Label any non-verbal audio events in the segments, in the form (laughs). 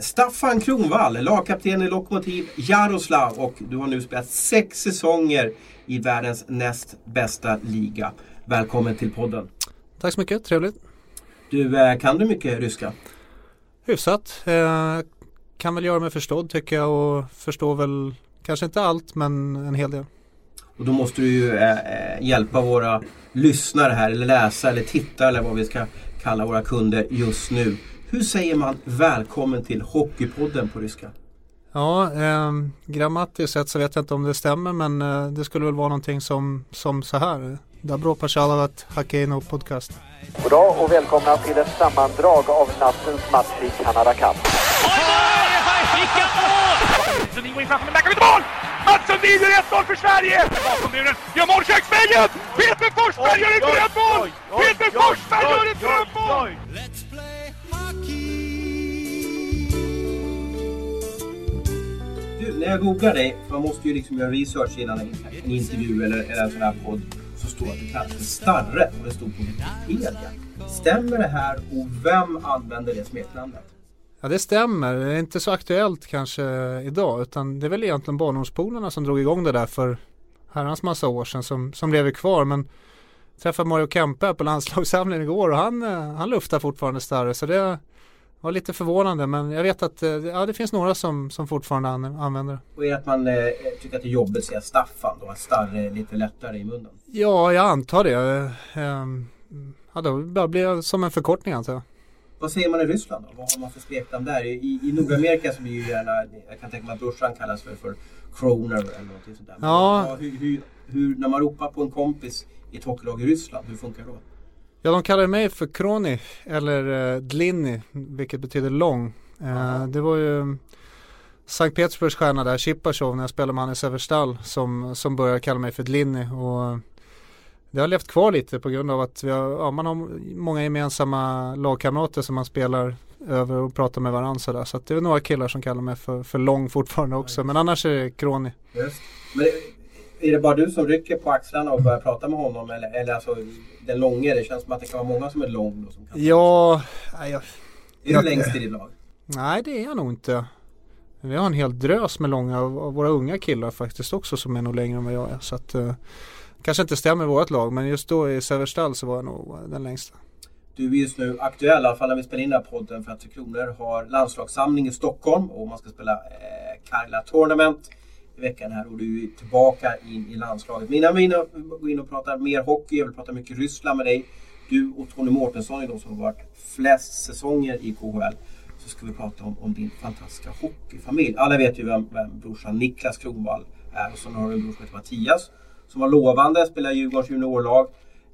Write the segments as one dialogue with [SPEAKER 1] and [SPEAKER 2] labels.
[SPEAKER 1] Staffan Kronvall, lagkapten i Lokomotiv Jaroslav och du har nu spelat sex säsonger i världens näst bästa liga. Välkommen till podden.
[SPEAKER 2] Tack så mycket, trevligt.
[SPEAKER 1] Du, eh, kan du mycket ryska?
[SPEAKER 2] Hyfsat. Eh, kan väl göra mig förstådd tycker jag och förstår väl kanske inte allt men en hel del.
[SPEAKER 1] Och då måste du ju eh, eh hjälpa våra lyssnare här eller läsare eller tittare eller vad vi ska kalla våra kunder just nu. Hur säger man välkommen till Hockeypodden på ryska?
[SPEAKER 2] Ja, eh, grammatiskt sett så vet jag inte om det stämmer men eh, det skulle väl vara någonting som, som så här. Dabro Pashalavat Hakeno Podcast.
[SPEAKER 3] Goddag och välkomna till ett sammandrag av nattens match i Canada Cup. Vilket mål!
[SPEAKER 4] Sundin går in framför, men där mål! Mats Sundin gör 1-0 för Sverige! Bakom gör mål köksvägen! Peter Forsberg gör ett drömmål! Peter Forsberg gör ett drömmål!
[SPEAKER 1] När jag googlar dig, för man måste ju liksom göra research innan en, en intervju eller, eller en sån här podd, så står det att du kallas för Starre och det stod på Wikipedia. Stämmer det här och vem använder det smeknamnet?
[SPEAKER 2] Ja det stämmer, det är inte så aktuellt kanske idag utan det är väl egentligen barndomspolarna som drog igång det där för herrans massa år sedan som, som lever kvar men träffade Mario Kempe på landslagssamlingen igår och han, eh, han luftar fortfarande Starre så det var lite förvånande men jag vet att eh, ja, det finns några som, som fortfarande an, använder det.
[SPEAKER 1] Och är det att man eh, tycker att det är jobbigt att säga Staffan då? Att Starre är lite lättare i munnen?
[SPEAKER 2] Ja, jag antar det. Ehm, ja, då blir det som en förkortning antar jag.
[SPEAKER 1] Vad säger man i Ryssland då? Vad har man för smeknamn där? I, I Nordamerika så blir ju gärna, jag kan tänka mig att brorsan kallas för, för Kroner eller någonting sånt där.
[SPEAKER 2] Ja.
[SPEAKER 1] hur, hur, hur, när man ropar på en kompis i ett hockeylag i Ryssland, hur funkar det då?
[SPEAKER 2] Ja, de kallar mig för Kroni eller eh, Dlinny, vilket betyder lång. Eh, det var ju Sankt Petersburgs stjärna där, Chipachov, när jag spelade med han i Severstal som, som började kalla mig för Dlinny. Och det har levt kvar lite på grund av att vi har, ja, man har många gemensamma lagkamrater som man spelar över och pratar med varandra sådär. Så att det är några killar som kallar mig för, för lång fortfarande också. Men annars är det Kroni.
[SPEAKER 1] Just. Men är det bara du som rycker på axlarna och börjar prata med honom? Eller, eller alltså den långe? Det känns som att det kan vara många som är lång. Då, som kan
[SPEAKER 2] ja, jag,
[SPEAKER 1] Är jag, du längst i ditt lag?
[SPEAKER 2] Nej, det är jag nog inte. Vi har en hel drös med långa av, våra unga killar faktiskt också som är nog längre än vad jag är. Så att, uh, kanske inte stämmer i vårt lag men just då i Severstall så var jag nog den längsta.
[SPEAKER 1] Du är just nu aktuell, i alla fall när vi spelar in den här podden, för att Tre Kronor har landslagssamling i Stockholm och man ska spela eh, Karla Tournament veckan här och du är tillbaka in i landslaget. Men innan vi går in och pratar mer hockey, jag vill prata mycket Ryssland med dig. Du och Tony Mårtensson är de som har varit flest säsonger i KHL. Så ska vi prata om, om din fantastiska hockeyfamilj. Alla vet ju vem, vem brorsan Niklas Kronwall är och så har du en bror som heter Mattias som var lovande, spelar Djurgårdens juniorlag.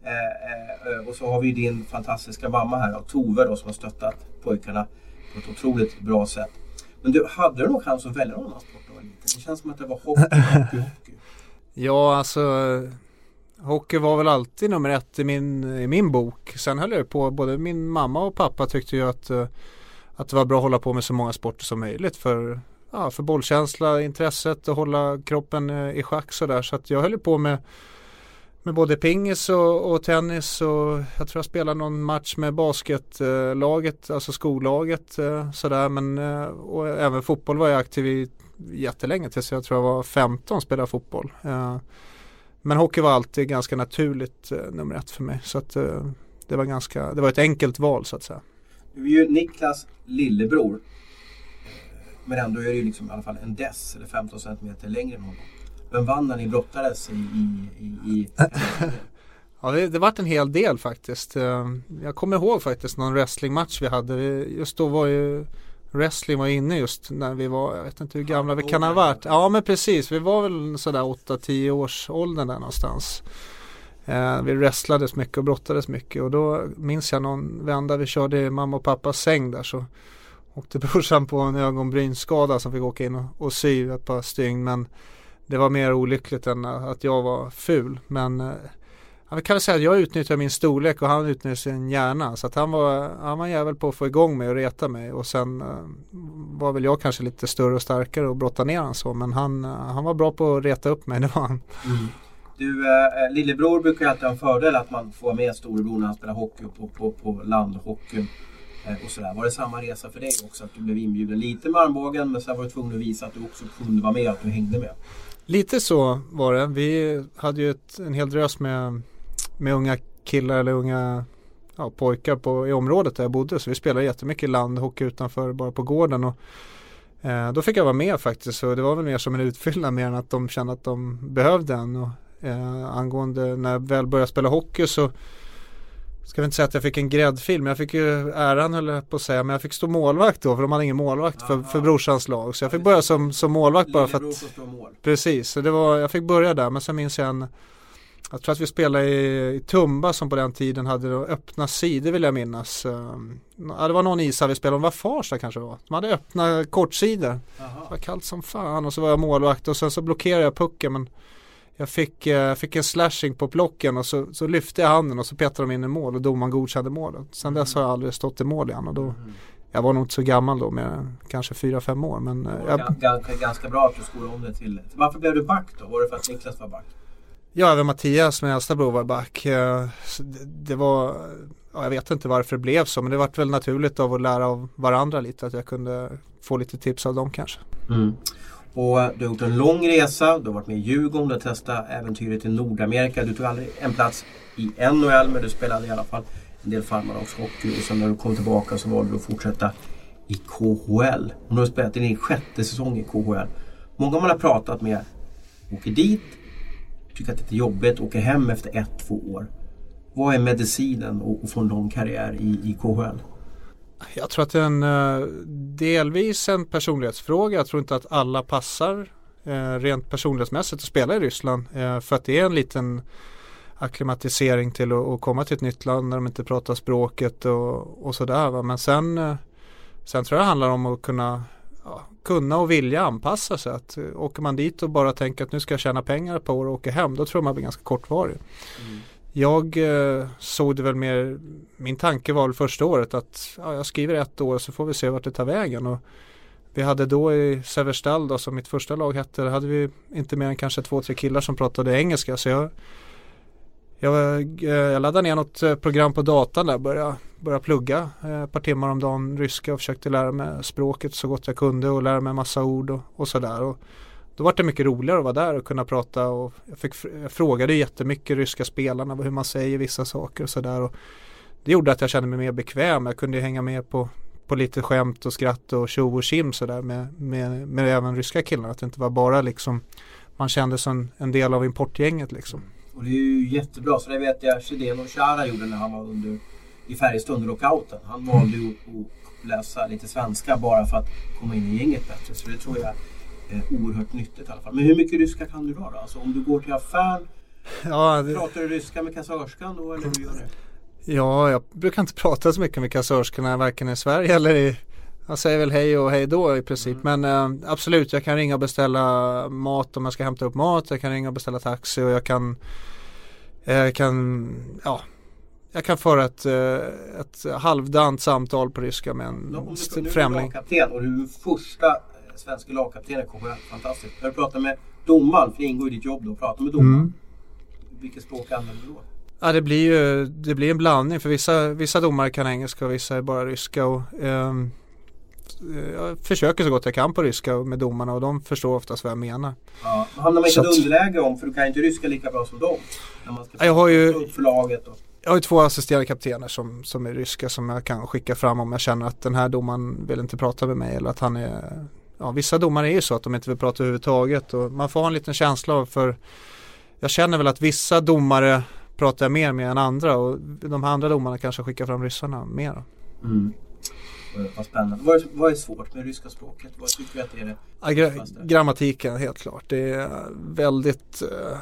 [SPEAKER 1] Eh, eh, och så har vi din fantastiska mamma här, Tove då, som har stöttat pojkarna på ett otroligt bra sätt. Men du, hade du någon chans att välja någon annan sport? Det känns som att det var hockey, hockey, hockey. (laughs)
[SPEAKER 2] Ja, alltså Hockey var väl alltid nummer ett i min, i min bok. Sen höll jag på, både min mamma och pappa tyckte ju att, eh, att det var bra att hålla på med så många sporter som möjligt för, ja, för bollkänsla, intresset och hålla kroppen eh, i schack sådär. Så att jag höll på med med både pingis och, och, tennis och jag tror jag spelade någon match med basketlaget, alltså skollaget eh, sådär men och även fotboll var jag aktiv i jättelänge tills jag tror jag var 15 spelade fotboll. Eh, men hockey var alltid ganska naturligt eh, nummer ett för mig. Så att eh, det var ganska, det var ett enkelt val så att säga.
[SPEAKER 1] Du är ju Niklas lillebror. Men ändå är du ju liksom i alla fall en dess eller 15 centimeter längre än honom. Vem vann när ni brottades i... i, i, i (laughs)
[SPEAKER 2] ja, det, det vart en hel del faktiskt. Jag kommer ihåg faktiskt någon wrestlingmatch vi hade. Just då var ju wrestling var inne just när vi var, jag vet inte hur gamla vi kan ha varit. Ja men precis, vi var väl sådär 8-10 års åldern där någonstans. Eh, vi wrestlades mycket och brottades mycket. Och då minns jag någon vända vi körde i mamma och pappas säng där så åkte (laughs) brorsan på en ögonbrynsskada som fick åka in och, och sy ett par stygn. Men det var mer olyckligt än att jag var ful. Men eh, jag kan väl säga att jag utnyttjade min storlek och han utnyttjade sin hjärna. Så att han var, han var jävel på att få igång mig och reta mig. Och sen uh, var väl jag kanske lite större och starkare och brotta ner han så. Men han, uh, han var bra på att reta upp mig, (laughs) det var han. Mm.
[SPEAKER 1] Du, eh, lillebror brukar ju alltid ha en fördel att man får med storebror när han spelar hockey på, på, på landhockeyn. Eh, och sådär. Var det samma resa för dig också? Att du blev inbjuden lite med armbågen men sen var du tvungen att visa att du också kunde vara med, att du hängde med?
[SPEAKER 2] Lite så var det. Vi hade ju ett, en hel drös med, med unga killar eller unga ja, pojkar på, i området där jag bodde. Så vi spelade jättemycket landhockey utanför bara på gården. Och, eh, då fick jag vara med faktiskt. Så det var väl mer som en utfyllnad mer än att de kände att de behövde en. Och, eh, angående när jag väl började spela hockey så Ska vi inte säga att jag fick en gräddfil men jag fick ju äran höll på att säga men jag fick stå målvakt då för de hade ingen målvakt för, för brorsans lag. Så jag fick börja som, som målvakt bara för att Precis, så det var, jag fick börja där men sen minns jag en jag tror att vi spelade i, i Tumba som på den tiden hade öppna sidor vill jag minnas. Ehm, ja, det var någon ishall vi spelade, det var Farsta kanske det var. De hade öppna kortsidor. Det var kallt som fan och så var jag målvakt och sen så blockerade jag pucken men jag fick, eh, fick en slashing på plocken och så, så lyfte jag handen och så petade de in i mål och domaren godkände målet. Sen dess har jag aldrig stått i mål igen och då mm. Jag var nog inte så gammal då, med kanske 4-5 år. Men,
[SPEAKER 1] eh, jag, ganska, ganska bra att du skolade om det till. Varför blev du back då? Var det för att Niklas var back?
[SPEAKER 2] Ja, även Mattias, min äldsta bror, var back. Eh, det var, ja, jag vet inte varför det blev så, men det var väl naturligt av att lära av varandra lite. Att jag kunde få lite tips av dem kanske.
[SPEAKER 1] Mm. Och eh, du har gjort en lång resa, du har varit med i Djurgården, du har testat äventyret i Nordamerika. Du tog aldrig en plats i NHL men du spelade i alla fall en del farmarlagshockey och sen när du kom tillbaka så valde du att fortsätta i KHL. Och nu har du spelat din sjätte säsong i KHL. Många man har pratat med åker dit, tycker att det är jobbigt, åker hem efter ett, två år. Vad är medicinen att få en lång karriär i, i KHL?
[SPEAKER 2] Jag tror att det är en eh, delvis en personlighetsfråga. Jag tror inte att alla passar eh, rent personlighetsmässigt att spela i Ryssland. Eh, för att det är en liten akklimatisering till att, komma till ett nytt land när de inte pratar språket och, och sådär. Men sen, sen tror jag det handlar om att kunna, ja, kunna och vilja anpassa sig. Att, åker man dit och bara tänker att nu ska jag tjäna pengar på år och åka hem. Då tror jag man blir ganska kortvarig. Mm. Jag eh, såg det väl mer, min tanke var väl första året att ja, jag skriver ett år så får vi se vart det tar vägen. Och vi hade då i Severstal då, som mitt första lag hette, hade vi inte mer än kanske två, tre killar som pratade engelska. Så jag, jag, eh, jag laddade ner något eh, program på datan där, började, började plugga eh, ett par timmar om dagen ryska och försökte lära mig språket så gott jag kunde och lära mig massa ord och, och sådär. Då var det mycket roligare att vara där och kunna prata och jag, fick, jag frågade jättemycket ryska spelarna hur man säger vissa saker och sådär. Det gjorde att jag kände mig mer bekväm. Jag kunde hänga med på, på lite skämt och skratt och tjo och tjim sådär med, med, med även ryska killarna. Att det inte var bara liksom man kände som en del av importgänget liksom.
[SPEAKER 1] Och det är ju jättebra. Så det vet jag Shedeno Chara gjorde när han var under i Färjestad under lockouten. Han valde ju att läsa lite svenska bara för att komma in i gänget bättre. Så det tror jag eh, oerhört nyttigt i alla fall. Men hur mycket ryska kan du då? då? Alltså om du går till affären, ja, det... pratar du ryska med kassörskan då eller hur gör du?
[SPEAKER 2] Ja, jag brukar inte (laughs) prata så mycket med kassörskorna varken i Sverige eller i jag säger väl hej och hej då i princip. Mm. Men eh, absolut, jag kan ringa och beställa mat om jag ska hämta upp mat. Jag kan ringa och beställa taxi och jag kan, jag kan, ja, jag kan föra ett, eh, ett halvdant samtal på ryska med en om du, främling.
[SPEAKER 1] Du är och du är första svenska lagkapten i KHL. Fantastiskt. När du pratar med domaren, för det ingår i ditt jobb då, prata med domaren. Mm. Vilket språk använder du då?
[SPEAKER 2] Ja det blir ju det blir en blandning för vissa, vissa domare kan engelska och vissa är bara ryska. Och, um, jag försöker så gott jag kan på ryska med domarna och de förstår oftast vad jag menar.
[SPEAKER 1] Ja, hamnar man inte i underläge om för du kan inte ryska lika bra som dem? När man ska
[SPEAKER 2] jag har ju
[SPEAKER 1] för laget och...
[SPEAKER 2] Jag har ju två assisterande kaptener som, som är ryska som jag kan skicka fram om jag känner att den här domaren vill inte prata med mig eller att han är ja, vissa domare är ju så att de inte vill prata överhuvudtaget och man får ha en liten känsla av för jag känner väl att vissa domare pratar jag mer med än andra och de här andra domarna kanske skickar fram ryssarna mer. Mm.
[SPEAKER 1] Vad spännande. Vad är, vad är svårt med ryska språket? Vad tycker du att det är det ja, gra
[SPEAKER 2] Grammatiken helt klart. Det är väldigt uh,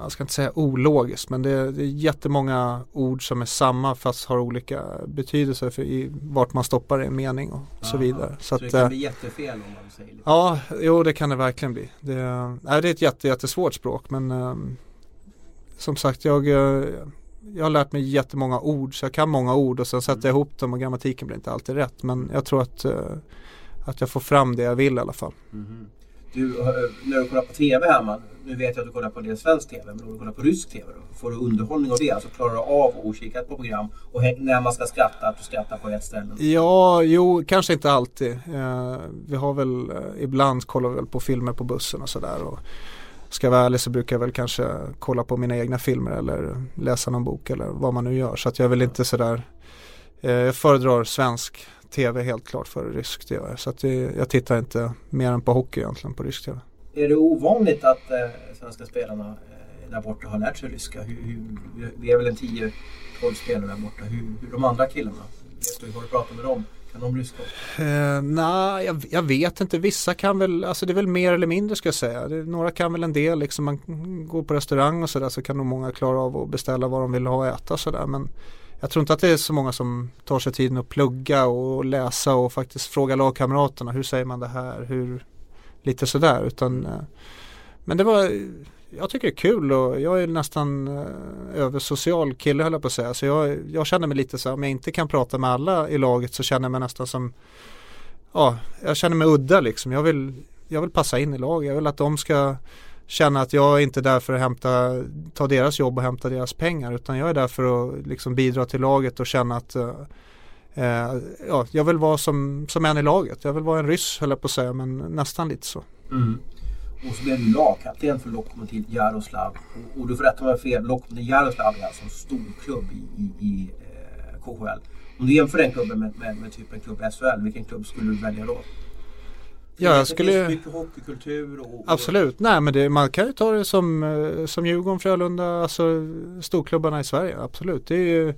[SPEAKER 2] jag ska inte säga ologiskt men det är, det är jättemånga ord som är samma fast har olika betydelse för i, vart man stoppar en mening och Aha, så vidare.
[SPEAKER 1] Så, så att, det kan bli jättefel om man säger lite.
[SPEAKER 2] Ja, jo det kan det verkligen bli. Det, är, det är ett jätte, jättesvårt språk men som sagt jag, eh, jag har lärt mig jättemånga ord så jag kan många ord och sen sätter jag mm. ihop dem och grammatiken blir inte alltid rätt men jag tror att, uh, att jag får fram det jag vill i alla fall. Mm.
[SPEAKER 1] Du, eh, när du kollar på TV hemma, nu vet jag att du kollar på en del svensk TV, men om du kollar på rysk TV då, får du underhållning av det? Alltså klarar du av att kika på program och när man ska skratta, att du skrattar på ett ställe?
[SPEAKER 2] Ja, jo, kanske inte alltid. Eh, vi har väl, eh, ibland kollar vi väl på filmer på bussen och sådär. Ska jag vara ärlig så brukar jag väl kanske kolla på mina egna filmer eller läsa någon bok eller vad man nu gör. Så att jag är väl inte sådär, eh, jag föredrar svensk tv helt klart före rysk tv. Så att jag tittar inte mer än på hockey egentligen på rysk tv.
[SPEAKER 1] Är det ovanligt att eh, svenska spelarna eh, där borta har lärt sig ryska? Hur, hur, vi är väl en 10-12 spelare där borta. Hur, hur de andra killarna? Vet du, har du pratat med dem? Kan de ryska?
[SPEAKER 2] Eh, Nej, jag, jag, vet inte. Vissa kan väl, alltså det är väl mer eller mindre ska jag säga. Det, några kan väl en del, liksom man går på restaurang och sådär så kan nog många klara av att beställa vad de vill ha och äta sådär. Men jag tror inte att det är så många som tar sig tiden att plugga och läsa och faktiskt fråga lagkamraterna. Hur säger man det här? Hur, lite sådär. Utan, eh, men det var, jag tycker det är kul och jag är nästan eh, översocial kille höll jag på att säga. Så jag, jag känner mig lite så om jag inte kan prata med alla i laget så känner jag mig nästan som, ja, jag känner mig udda liksom. Jag vill, jag vill passa in i laget. Jag vill att de ska känna att jag är inte är där för att hämta, ta deras jobb och hämta deras pengar utan jag är där för att liksom bidra till laget och känna att eh, eh ja, jag vill vara som, som en i laget. Jag vill vara en ryss höll jag på att säga men nästan lite så.
[SPEAKER 1] Mm. Och så blev du lagkapten för Lokomotiv Jaroslav. Och, och du får rätta mig fel, Lokomotiv Jaroslav är alltså en stor klubb i, i, i eh, KHL. Om du jämför den klubben med, med, med typ en klubb SHL, vilken klubb skulle du välja då?
[SPEAKER 2] Ja, jag skulle... Det
[SPEAKER 1] finns mycket hockeykultur och.
[SPEAKER 2] Absolut, nej men det, man kan ju ta det som, eh, som Djurgården, Frölunda, alltså storklubbarna i Sverige, absolut. Det är ju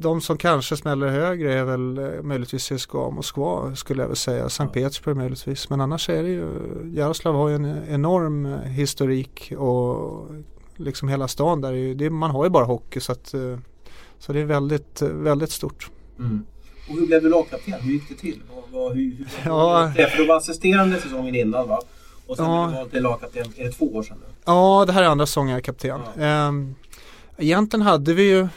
[SPEAKER 2] de som kanske smäller högre är väl eh, möjligtvis CSKA Moskva skulle jag väl säga, Sankt. Petersburg möjligtvis. Men annars är det ju, Jaroslav har ju en enorm eh, historik och liksom hela stan där, är ju, det, man har ju bara hockey så att så det är väldigt, väldigt stort.
[SPEAKER 1] Mm. Och hur blev du lagkapten? Hur gick det till? Vad, vad, hur, hur, ja. det? För du var assisterande säsongen innan va? Och sen ja. blev du lagkapten, är det två år sedan nu?
[SPEAKER 2] Ja, det här är andra säsongen jag är kapten. Ja. Ehm, egentligen hade vi ju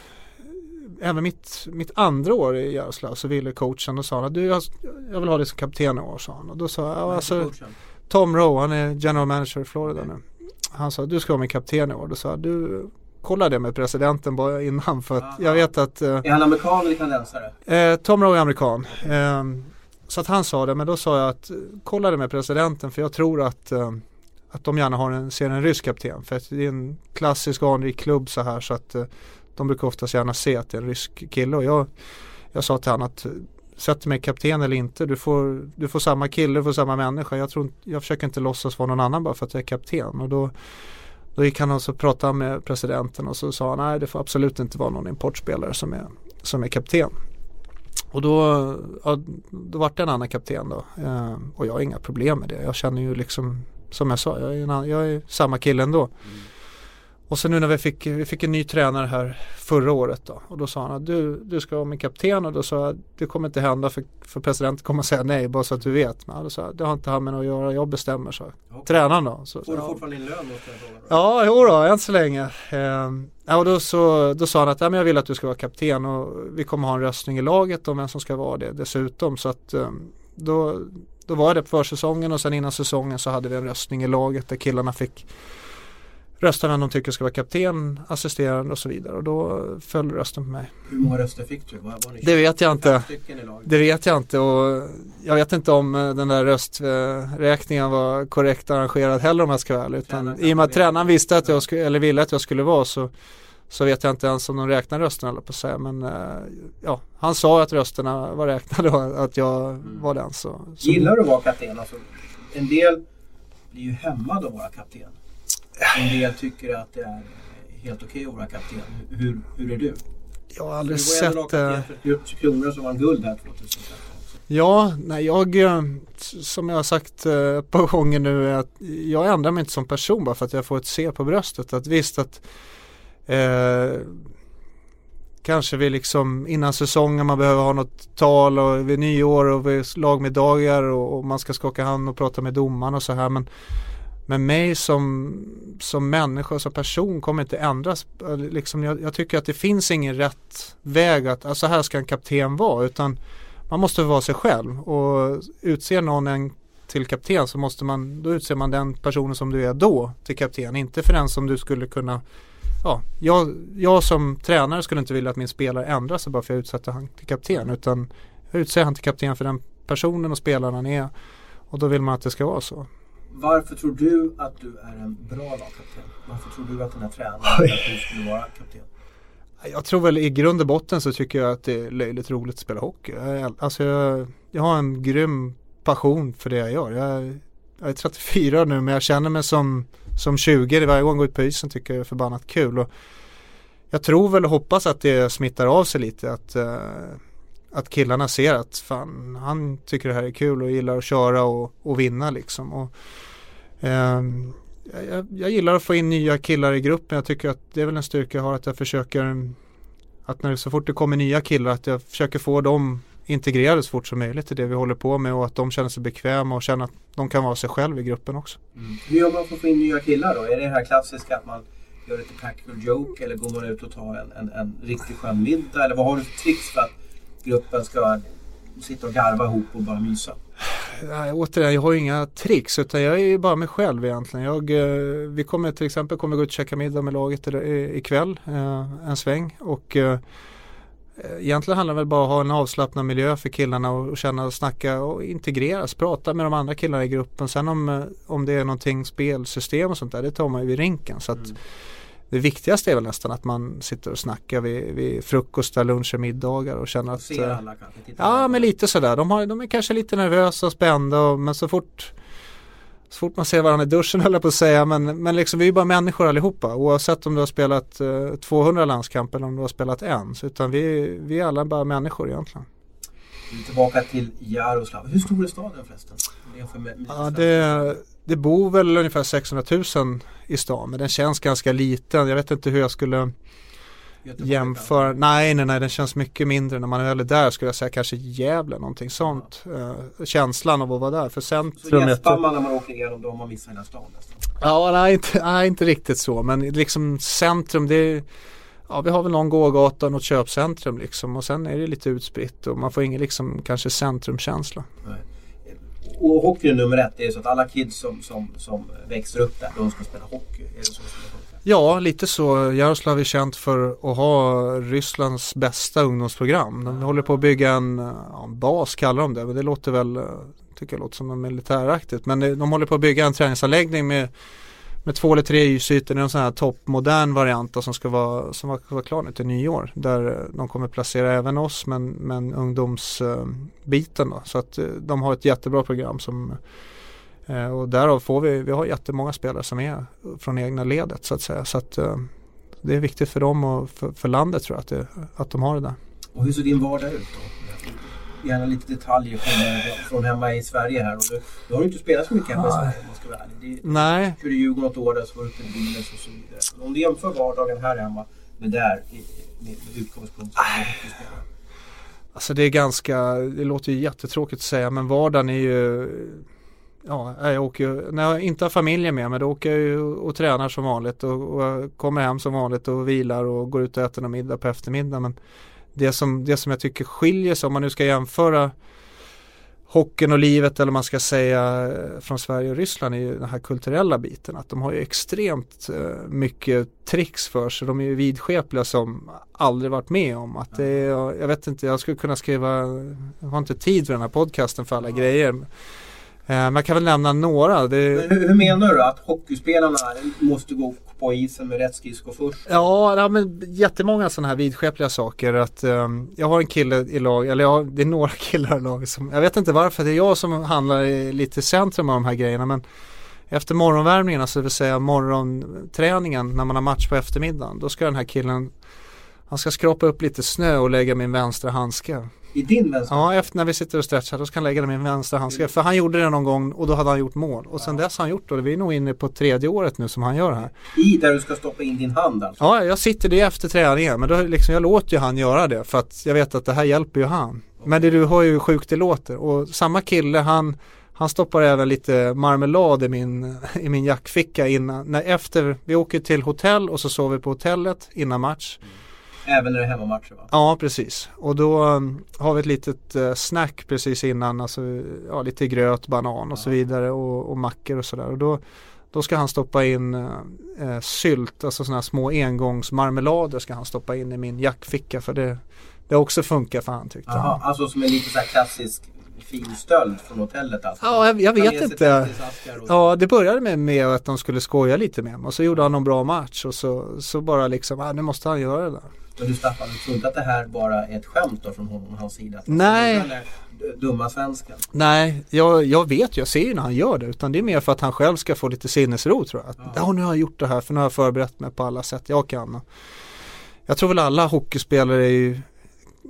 [SPEAKER 2] Även mitt, mitt andra år i Jaroslav så ville coachen och sa att du, jag, jag vill ha dig som kapten i år sa han. Och då sa jag, alltså, Tom Rowe, han är general manager i Florida nu. Han sa du ska vara min kapten i år. Då sa jag, du kolla det med presidenten bara innan för att Aha. jag vet att
[SPEAKER 1] eh, Är han amerikan eller kanadensare?
[SPEAKER 2] Eh, Tom Rowe är amerikan. Eh, så att han sa det men då sa jag att kolla det med presidenten för jag tror att eh, att de gärna har en, ser en rysk kapten för att det är en klassisk anrik klubb så här så att eh, de brukar oftast gärna se att det är en rysk kille och jag, jag sa till honom att sätter mig kapten eller inte, du får, du får samma kille, du får samma människa. Jag, tror, jag försöker inte låtsas vara någon annan bara för att jag är kapten. Och då, då gick han och så pratade med presidenten och så sa han nej det får absolut inte vara någon importspelare som är, som är kapten. Och då, ja, då vart det en annan kapten då. Eh, och jag har inga problem med det. Jag känner ju liksom, som jag sa, jag är, en, jag är samma kille ändå. Mm. Och sen nu när vi fick, vi fick en ny tränare här förra året då och då sa han att du, du ska vara min kapten och då sa jag det kommer inte hända för, för presidenten kommer säga nej bara så att du vet. Men då sa jag, det har inte han med att göra, jag bestämmer så. Okay. Tränaren då. Så,
[SPEAKER 1] Får du fortfarande din lön?
[SPEAKER 2] Ja, jo då, än så länge. Ehm, ja, och då, så, då sa han att ja, men jag vill att du ska vara kapten och vi kommer ha en röstning i laget om vem som ska vara det dessutom. Så att um, då, då var det på försäsongen och sen innan säsongen så hade vi en röstning i laget där killarna fick rösta vem de tycker ska vara kapten, assisterande och så vidare och då föll rösten på mig.
[SPEAKER 1] Hur många röster fick du? Var, var
[SPEAKER 2] det vet jag inte. Det vet jag inte och jag vet inte om eh, den där rösträkningen var korrekt arrangerad heller om jag ska vara ärlig. Utan I och med att tränaren visste att jag skulle, eller ville att jag skulle vara så så vet jag inte ens om de räknar rösterna eller på att säga men eh, ja, han sa att rösterna var räknade och att jag mm. var den så,
[SPEAKER 1] så. Gillar du att vara kapten? Alltså, en del blir ju hämmade av att vara kapten. En del tycker att det är helt okej att vara kapten. Hur, hur är du?
[SPEAKER 2] Jag har aldrig sett... Du var
[SPEAKER 1] eh, för kronor som vann guld här 2013.
[SPEAKER 2] Ja, nej, jag eh, som jag har sagt eh, ett par gånger nu är att jag ändrar mig inte som person bara för att jag får ett C på bröstet. Att visst att eh, kanske vi liksom innan säsongen man behöver ha något tal och vid nyår och vid lagmiddagar och, och man ska skaka hand och prata med domaren och så här. Men men mig som, som människa och som person kommer inte ändras. Liksom jag, jag, tycker att det finns ingen rätt väg att, alltså här ska en kapten vara utan man måste vara sig själv och utser någon en till kapten så måste man, då utser man den personen som du är då till kapten. Inte för den som du skulle kunna Ja, jag, jag som tränare skulle inte vilja att min spelare ändrar sig bara för att jag utsätter han till kapten utan jag utser han till kapten för den personen och spelaren han är och då vill man att det ska vara så.
[SPEAKER 1] Varför tror du att du är en bra lagkapten? Varför tror du att den här tränaren att du skulle vara kapten?
[SPEAKER 2] Jag tror väl i grund och botten så tycker jag att det är löjligt roligt att spela hockey. Alltså jag, jag har en grym passion för det jag gör. Jag, jag är 34 nu men jag känner mig som, som 20. Varje gång jag går ut på isen tycker jag det är förbannat kul. Och jag tror väl och hoppas att det smittar av sig lite. Att, uh, att killarna ser att fan, han tycker det här är kul och gillar att köra och, och vinna liksom. Och, eh, jag, jag, gillar att få in nya killar i gruppen. Jag tycker att det är väl en styrka jag har att jag försöker att när så fort det kommer nya killar att jag försöker få dem integrerade så fort som möjligt i det vi håller på med och att de känner sig bekväma och känner att de kan vara sig själv i gruppen också.
[SPEAKER 1] Mm. Hur gör man för att få in nya killar då? Är det det här klassiska att man gör ett practical joke eller går man ut och tar en, en, en riktigt skön middag? Eller vad har du för tricks för att gruppen ska sitta och garva ihop och bara mysa?
[SPEAKER 2] Ja, återigen, jag har inga tricks utan jag är bara mig själv egentligen. Jag, eh, vi kommer till exempel kommer gå ut och käka middag med laget ikväll, eh, en sväng. Och eh, Egentligen handlar det väl bara om att ha en avslappnad miljö för killarna och känna och snacka och integreras, prata med de andra killarna i gruppen. Sen om, om det är någonting spelsystem och sånt där, det tar man ju vid rinken. Så att mm. Det viktigaste är väl nästan att man sitter och snackar vid, vid frukostar, luncher, middagar och känner att
[SPEAKER 1] Ser alla kanske?
[SPEAKER 2] Ja, men lite sådär. De, har, de är kanske lite nervösa och spända och, men så fort så fort man ser varandra i duschen (laughs) höll jag på att säga men, men liksom vi är ju bara människor allihopa oavsett om du har spelat eh, 200 landskamper eller om du har spelat en. Så, utan vi, vi är alla bara människor egentligen.
[SPEAKER 1] Är tillbaka till Jaroslav. Hur stor är staden förresten?
[SPEAKER 2] ja, det, det bor väl ungefär 600 000 i stan men den känns ganska liten. Jag vet inte hur jag skulle jämföra. Nej, nej, nej, den känns mycket mindre när man är där skulle jag säga kanske Gävle, någonting sånt. Uh, känslan av att vara där. För centrum.
[SPEAKER 1] Så gäspar man när man åker igenom då har man missat hela stan nästan?
[SPEAKER 2] Ja, nej inte, nej, inte riktigt så. Men liksom centrum, det är Ja, vi har väl någon gågata och något köpcentrum liksom och sen är det lite utspritt och man får ingen liksom kanske centrumkänsla. Nej.
[SPEAKER 1] Och hockey är nummer ett. Det är så att alla kids som, som, som växer upp där, de ska spela hockey. Är det så
[SPEAKER 2] Ja, lite så. Jaroslav är känt för att ha Rysslands bästa ungdomsprogram. De håller på att bygga en, ja, en bas, kallar de det. Men det låter väl, tycker jag låter som något militäraktigt. Men de håller på att bygga en träningsanläggning med, med två eller tre ljusytor, Det är en sån här toppmodern variant som ska vara, som ska vara klar nu till nyår. Där eh, de kommer placera även oss men, men ungdomsbiten. Då. Så att eh, de har ett jättebra program som eh, och därav får vi, vi har jättemånga spelare som är från egna ledet så att säga. Så att det är viktigt för dem och för, för landet tror jag att, det, att de har det där.
[SPEAKER 1] Och hur ser din vardag ut då? Gärna lite detaljer från, från hemma i Sverige här. Och du, du har ju inte spelat så mycket hemma i Sverige om man ska vara ärlig.
[SPEAKER 2] Nej.
[SPEAKER 1] Du körde Djurgården något år där så var du uppe i Brynäs och så vidare. Om du jämför vardagen här hemma med där med, med utgångspunkt som hockeyspelare.
[SPEAKER 2] Alltså det är ganska, det låter ju jättetråkigt att säga men vardagen är ju ja, jag åker när jag inte har familjen med mig då åker jag ju och tränar som vanligt och, och kommer hem som vanligt och vilar och går ut och äter någon middag på eftermiddagen. Men det som, det som jag tycker skiljer sig om man nu ska jämföra hockeyn och livet eller man ska säga från Sverige och Ryssland är ju den här kulturella biten. Att de har ju extremt eh, mycket tricks för sig. De är ju vidskepliga som aldrig varit med om. Att det är, jag vet inte, jag skulle kunna skriva, jag har inte tid för den här podcasten för alla grejer. Eh, man kan väl nämna några. Det...
[SPEAKER 1] Hur, hur, menar du? Att hockeyspelarna måste gå på isen med rätt skridsko först?
[SPEAKER 2] Ja, ja men jättemånga sådana här vidskepliga saker. Att, um, jag har en kille i lag, eller jag, det är några (laughs) killar i laget som, jag vet inte varför, det är jag som handlar i lite centrum av de här grejerna. Men efter morgonvärmningen, alltså det vill säga morgonträningen när man har match på eftermiddagen. Då ska den här killen, han ska skrapa upp lite snö och lägga min vänstra handske.
[SPEAKER 1] I din vänstra?
[SPEAKER 2] Ja, efter när vi sitter och stretchar då ska han lägga den i min vänstra handske. För han gjorde det någon gång och då hade han gjort mål. Och sen dess har han gjort det. Vi är nog inne på tredje året nu som han gör det här.
[SPEAKER 1] I där du ska stoppa in din hand alltså?
[SPEAKER 2] Ja, jag sitter det efter träningen. Men då liksom, jag låter ju han göra det. För att jag vet att det här hjälper ju han. Men det du hör ju hur sjukt det låter. Och samma kille han han stoppar även lite marmelad i min, (laughs) i min jackficka innan, när efter, vi åker till hotell och så sover vi på hotellet innan match. Mm.
[SPEAKER 1] Även när det är hemmamatcher va?
[SPEAKER 2] Ja, precis. Och då um, har vi ett litet uh, snack precis innan. Alltså, ja, lite gröt, banan och så vidare och, och mackor och sådär. Och då, då ska han stoppa in uh, uh, sylt, alltså sådana här små engångsmarmelader ska han stoppa in i min jackficka för det, det också funkar för han tyckte
[SPEAKER 1] Jaha,
[SPEAKER 2] han.
[SPEAKER 1] alltså som en lite så här klassisk fin stöld från hotellet alltså?
[SPEAKER 2] Ja, jag, jag vet inte. Ja, det började med, med att de skulle skoja lite med mig och så gjorde han en bra match och så, så bara liksom, ah, nu måste han göra det där.
[SPEAKER 1] Men du Staffan, du tror inte att det här bara är ett skämt då från honom och hans sida?
[SPEAKER 2] Nej.
[SPEAKER 1] Dumma svensken.
[SPEAKER 2] Nej, jag, jag vet ju, jag ser ju när han gör det utan det är mer för att han själv ska få lite sinnesro tror jag. Att,
[SPEAKER 1] Ja.
[SPEAKER 2] ja. nu har jag gjort det här för nu har jag förberett mig på alla sätt jag kan. Jag tror väl alla hockeyspelare är ju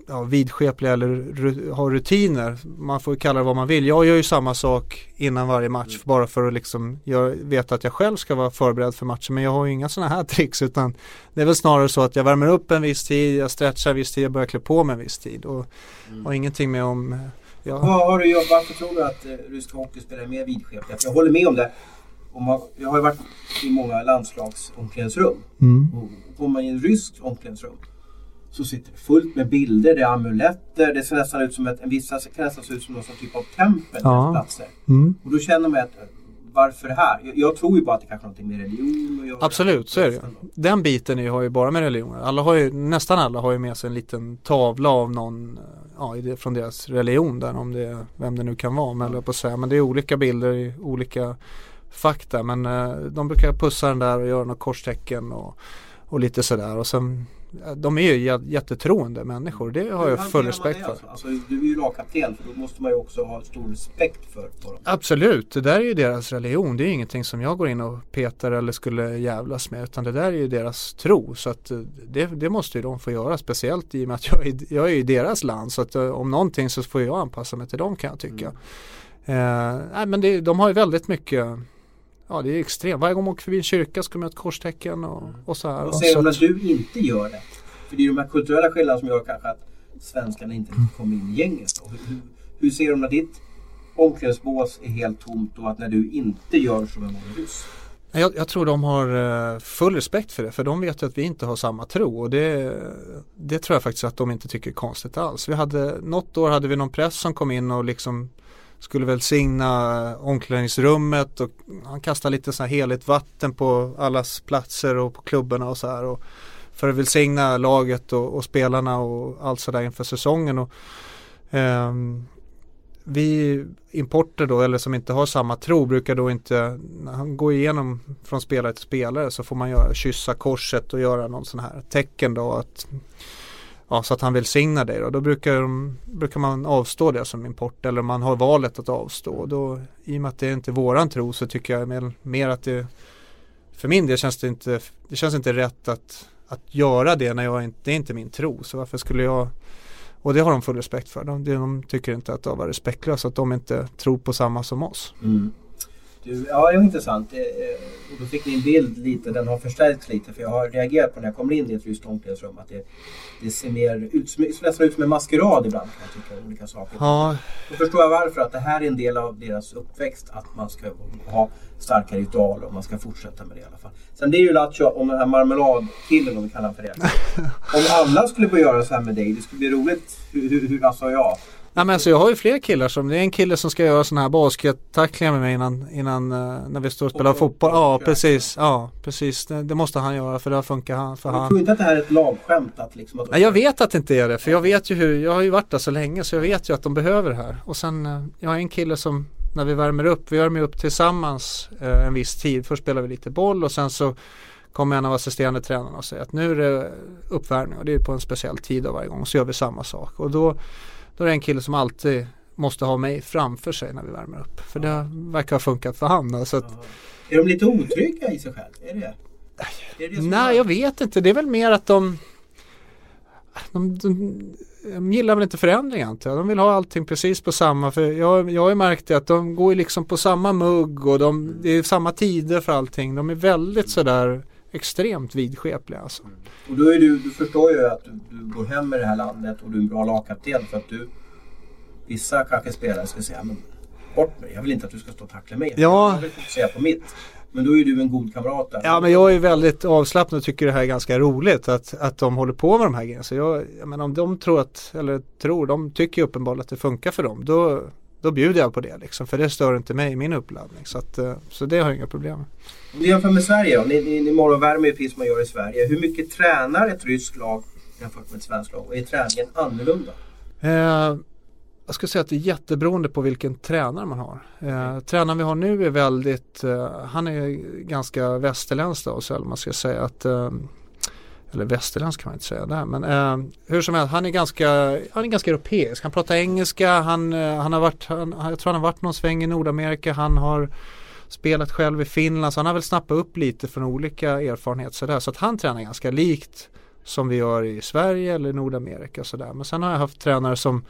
[SPEAKER 2] ja, vidskepliga eller ru- har rutiner. Man får ju kalla det vad man vill. Jag gör ju samma sak innan varje match bara för att liksom jag vet att jag själv ska vara förberedd för matchen. Men jag har ju inga sådana här (laughs) tricks utan det är väl snarare så att jag värmer upp en viss tid, jag stretchar en viss tid, jag börjar klä på mig en viss tid. Och har ingenting med om jag,
[SPEAKER 1] Vad har du gjort? Varför tror du att eh, ryska hockeyspelare är mer vidskepliga? För Jag håller med om det. Om man, jag har ju varit i många landslagsomklädningsrum.
[SPEAKER 2] mm.
[SPEAKER 1] Och kommer man i en rysk omklädningsrum så sitter det fullt med bilder, det är amuletter, det ser nästan ut som ett, en vissa kan nästan ut som någon typ av tempel
[SPEAKER 2] Ja.
[SPEAKER 1] ja. platser.
[SPEAKER 2] Mm.
[SPEAKER 1] Och då känner man att eh, varför här? Jag, jag tror ju bara att det kanske har någonting med religion.
[SPEAKER 2] Absolut, så är det ju. Den biten är, har ju bara med religioner. Alla har ju, nästan alla har ju med sig en liten tavla av någon, ja, i det- från deras religion där, om det är, vem det nu kan vara, men, jag på säga. men det är olika bilder i olika fakta. Men eh, de brukar pussa den där och göra något korstecken och, och lite sådär. Och sen, eh, de är ju jä- jättetroende människor, det har jag full respekt för.
[SPEAKER 1] Alltså? alltså, du är ju lagkapten för då måste man ju också ha stor respekt för, dem.
[SPEAKER 2] Absolut, det där är ju deras religion. Det är ingenting som jag går in och petar eller skulle jävlas med. Utan det där är ju deras tro. Så att eh, det, det måste ju de få göra. Speciellt i och med att jag är, jag är i deras land. Så att eh, om någonting så får jag anpassa mig till dem kan jag tycka. Eh, nej men det, de har ju väldigt mycket Ja det är extremt. Varje gång man åker förbi en kyrka ska man göra ett korstecken och, och så här.
[SPEAKER 1] Vad säger du när du inte gör det? För det är ju de här kulturella skillnaderna som gör kanske att svenskarna inte kommer in i gänget. Hur, hur, hur ser du när ditt omklädningsbås är helt tomt och att när du inte gör som en ryss?
[SPEAKER 2] Jag, jag tror de har eh, full respekt för det för de vet ju att vi inte har samma tro och det, det tror jag faktiskt att de inte tycker är konstigt alls. Vi hade, något år hade vi någon press som kom in och liksom skulle välsigna eh, omklädningsrummet och han kastade lite så här heligt vatten på allas platser och på klubborna och så här. Och för att välsigna laget och, och spelarna och allt sådär inför säsongen. Och, eh, vi importer då, eller som inte har samma tro, brukar då inte, när han går igenom från spelare till spelare så får man göra, kyssa korset och göra någon sån här tecken då att Ja, så att han välsignar dig då. Då brukar, de, brukar man avstå det som import eller man har valet att avstå. Då, I och med att det inte är våran tro så tycker jag mer, mer att det För min del känns det inte Det känns inte rätt att Att göra det när jag inte, det är inte min tro. Så varför skulle jag Och det har de full respekt för. De, de tycker inte att det var respektlöst att de inte tror på samma som oss. Mm.
[SPEAKER 1] Du, ja, det var intressant. Eh, eh, Och då fick ni en bild lite, den har förstärkts lite. För jag har reagerat på när jag kommer in i ett ryskt omklädningsrum att det, det ser mer ut, som- ser nästan ut som en maskerad ibland kan jag tycka. Olika saker.
[SPEAKER 2] Ja,
[SPEAKER 1] Då förstår jag varför. Att det här är en del av deras uppväxt. Att man ska ha starka ritualer och man ska fortsätta med det i alla fall. Sen det är ju Lattjo om den här marmeladkillen om vi kallar honom för det. (laughs) om alla skulle börja göra så här med dig. Det skulle bli roligt. Hur, hur, hur alltså ja.
[SPEAKER 2] Nej men alltså jag har ju fler killar som, det är en kille som ska göra sådana här baskettacklingar med mig innan, innan eh, när vi står och spelar
[SPEAKER 1] Och-
[SPEAKER 2] fotboll. Ja precis, ja precis. Det, det måste han göra för det har funkat han, för
[SPEAKER 1] Jag
[SPEAKER 2] han.
[SPEAKER 1] tror inte att det här är ett lagskämt. Att liksom att
[SPEAKER 2] Nej, jag vet att det inte är det för jag vet ju hur, jag har ju varit där så länge så jag vet ju att de behöver det här. Och sen, eh, jag har en kille som när vi värmer upp, vi värmer upp tillsammans eh, en viss tid. Först spelar vi lite boll och sen så kommer en av assisterande tränarna och säger att nu är det uppvärmning och det är på en speciell tid av varje gång. Så gör vi samma sak och då, då är det en kille som alltid måste ha mig framför sig när vi värmer upp. För det verkar ha funkat för han. Så att,
[SPEAKER 1] Är de lite otrygga i sig själv? Är det är det? det som
[SPEAKER 2] Nej,
[SPEAKER 1] är-
[SPEAKER 2] jag vet inte. Det är väl mer att de de, de, de gillar väl inte förändring antar jag. De vill ha allting precis på samma. För jag, jag har ju märkt det att de går liksom på samma mugg och de, det är samma tider för allting. De är väldigt sådär extremt vidskepliga alltså.
[SPEAKER 1] Och då är du, du förstår ju att du, du går hem med det här landet och du är en bra lagkapten för att du Vissa kanske spelare skulle säga men bort med dig. Jag vill inte att du ska stå och tackla mig.
[SPEAKER 2] Ja.
[SPEAKER 1] Jag vill fokusera på mitt. Men då är du en god kamrat där.
[SPEAKER 2] Ja men jag är väldigt avslappnad och tycker det här är ganska roligt att, att de håller på med de här grejerna. Så jag, jag menar, om de tror att, eller tror, de tycker uppenbarligen att det funkar för dem. Då, då bjuder jag på det liksom. För det stör inte mig i min uppladdning. Så, att, eh, så det har jag inga problem med.
[SPEAKER 1] Om du jämför med Sverige då. Ni, ni, ni morgonvärmer ju precis som man gör i Sverige. Hur mycket tränar ett ryskt lag jämfört med ett svenskt lag? Och är träningen annorlunda?
[SPEAKER 2] Eh, jag skulle säga att det är jätteberoende på vilken tränare man har. Eh, tränaren vi har nu är väldigt, eh, han är ganska västerländsk då, så man ska säga att eh, eller västerländsk kan man inte säga där men eh, hur som helst han är ganska, han är ganska europeisk. Han pratar engelska, han, eh, han har varit, han, jag tror han har varit någon sväng i Nordamerika, han har spelat själv i Finland så han har väl snappat upp lite från olika erfarenheter sådär så att han tränar ganska likt som vi gör i Sverige eller Nordamerika sådär. Men sen har jag haft tränare som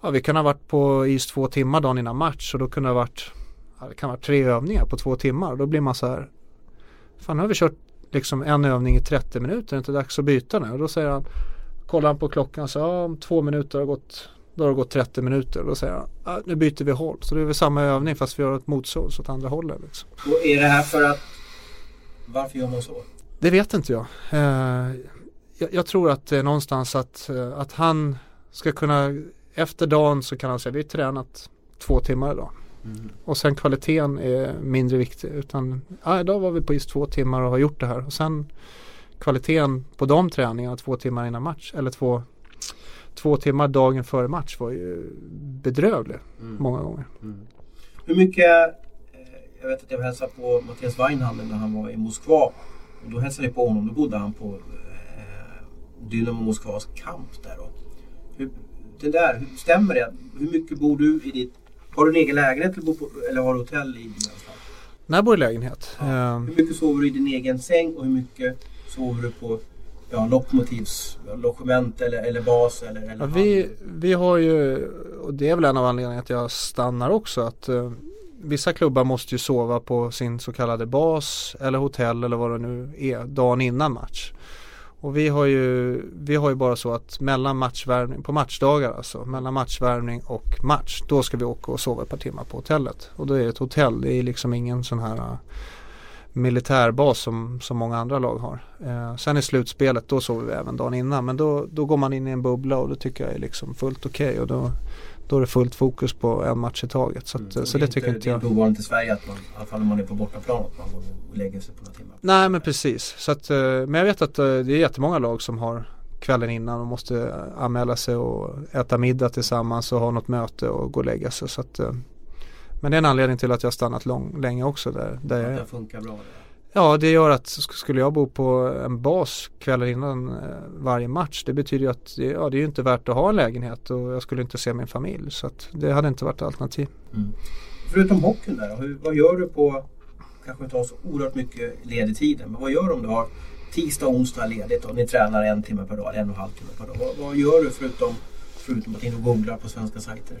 [SPEAKER 2] ja, vi kan ha varit på is två timmar dagen innan match och då kunde det ha varit ja, det kan vara tre övningar på två timmar och då blir man så här Fan nu har vi kört liksom en övning i 30 minuter, är det inte dags att byta nu? Och då säger han Kollar han på klockan och säger ja, om två minuter har gått Då har det gått 30 minuter och då säger han ja, nu byter vi håll. Så det är väl samma övning fast vi gör ett motsås åt andra hållet. Liksom.
[SPEAKER 1] Och är det här för att Varför gör man så?
[SPEAKER 2] Det vet inte jag. Eh, jag, jag, tror att det är någonstans att, eh, att han ska kunna efter dagen så kan han säga vi har tränat två timmar idag. Mm. Och sen kvaliteten är mindre viktig. Utan ja, idag var vi på is två timmar och har gjort det här. Och sen kvaliteten på de träningarna två timmar innan match. Eller två, två timmar dagen före match var ju bedrövlig mm. många gånger. Mm.
[SPEAKER 1] Hur mycket, eh, jag vet att jag hälsade på Mattias Weinhammer när han var i Moskva. Och då hälsade vi på honom, då bodde han på eh, Dynamo Moskvas kamp där. Då. Hur, det där, stämmer det? Hur mycket bor du i ditt... Har du en egen lägenhet eller, på, eller har du hotell i din anstalt?
[SPEAKER 2] Nej, jag bor i lägenhet.
[SPEAKER 1] Ja. Um... Hur mycket sover du i din egen säng och hur mycket sover du på ja, Lokomotivs logement eller, eller bas? Eller, eller
[SPEAKER 2] ja, vi, vi har ju, och det är väl en av anledningarna att jag stannar också, att uh, vissa klubbar måste ju sova på sin så kallade bas eller hotell eller vad det nu är dagen innan match. Och vi har ju, vi har ju bara så att mellan matchvärmning, på matchdagar alltså, mellan matchvärmning och match, då ska vi åka och sova ett par timmar på hotellet. Och då är det ett hotell, det är liksom ingen sån här uh, militärbas som, som många andra lag har. Uh, sen i slutspelet, då sover vi även dagen innan, men då, då går man in i en bubbla och det tycker jag är liksom fullt okej. Okay. Och då, då är det fullt fokus på en match i taget. Så, att, mm, så det, det tycker inte jag.
[SPEAKER 1] Det är inte ovanligt i Sverige att man, i alla fall när man är på bortaplan, att man går och lägger sig på några timmar.
[SPEAKER 2] Nej men precis. Så att, eh, men jag vet att eh, det är jättemånga lag som har kvällen innan och måste eh, anmäla sig och äta middag tillsammans och ha något möte och gå och lägga sig. Så att, men det är en anledning till att jag har stannat lång, länge också där, där
[SPEAKER 1] jag är. Det funkar bra. Det.
[SPEAKER 2] Ja, det gör att skulle jag bo på en bas kvällen innan eh, varje match det betyder ju att det, ja, det är ju inte värt att ha en lägenhet och jag skulle inte se min familj. Så att det hade inte varit alternativ. Mm.
[SPEAKER 1] Förutom hockeyn där, hur, vad gör du på, kanske inte har så oerhört mycket ledig tid, men vad gör du om du har tisdag och onsdag ledigt och ni tränar en timme per dag, en och en halv timme per dag. Vad, vad gör du förutom, förutom att in och googlar på svenska sajter?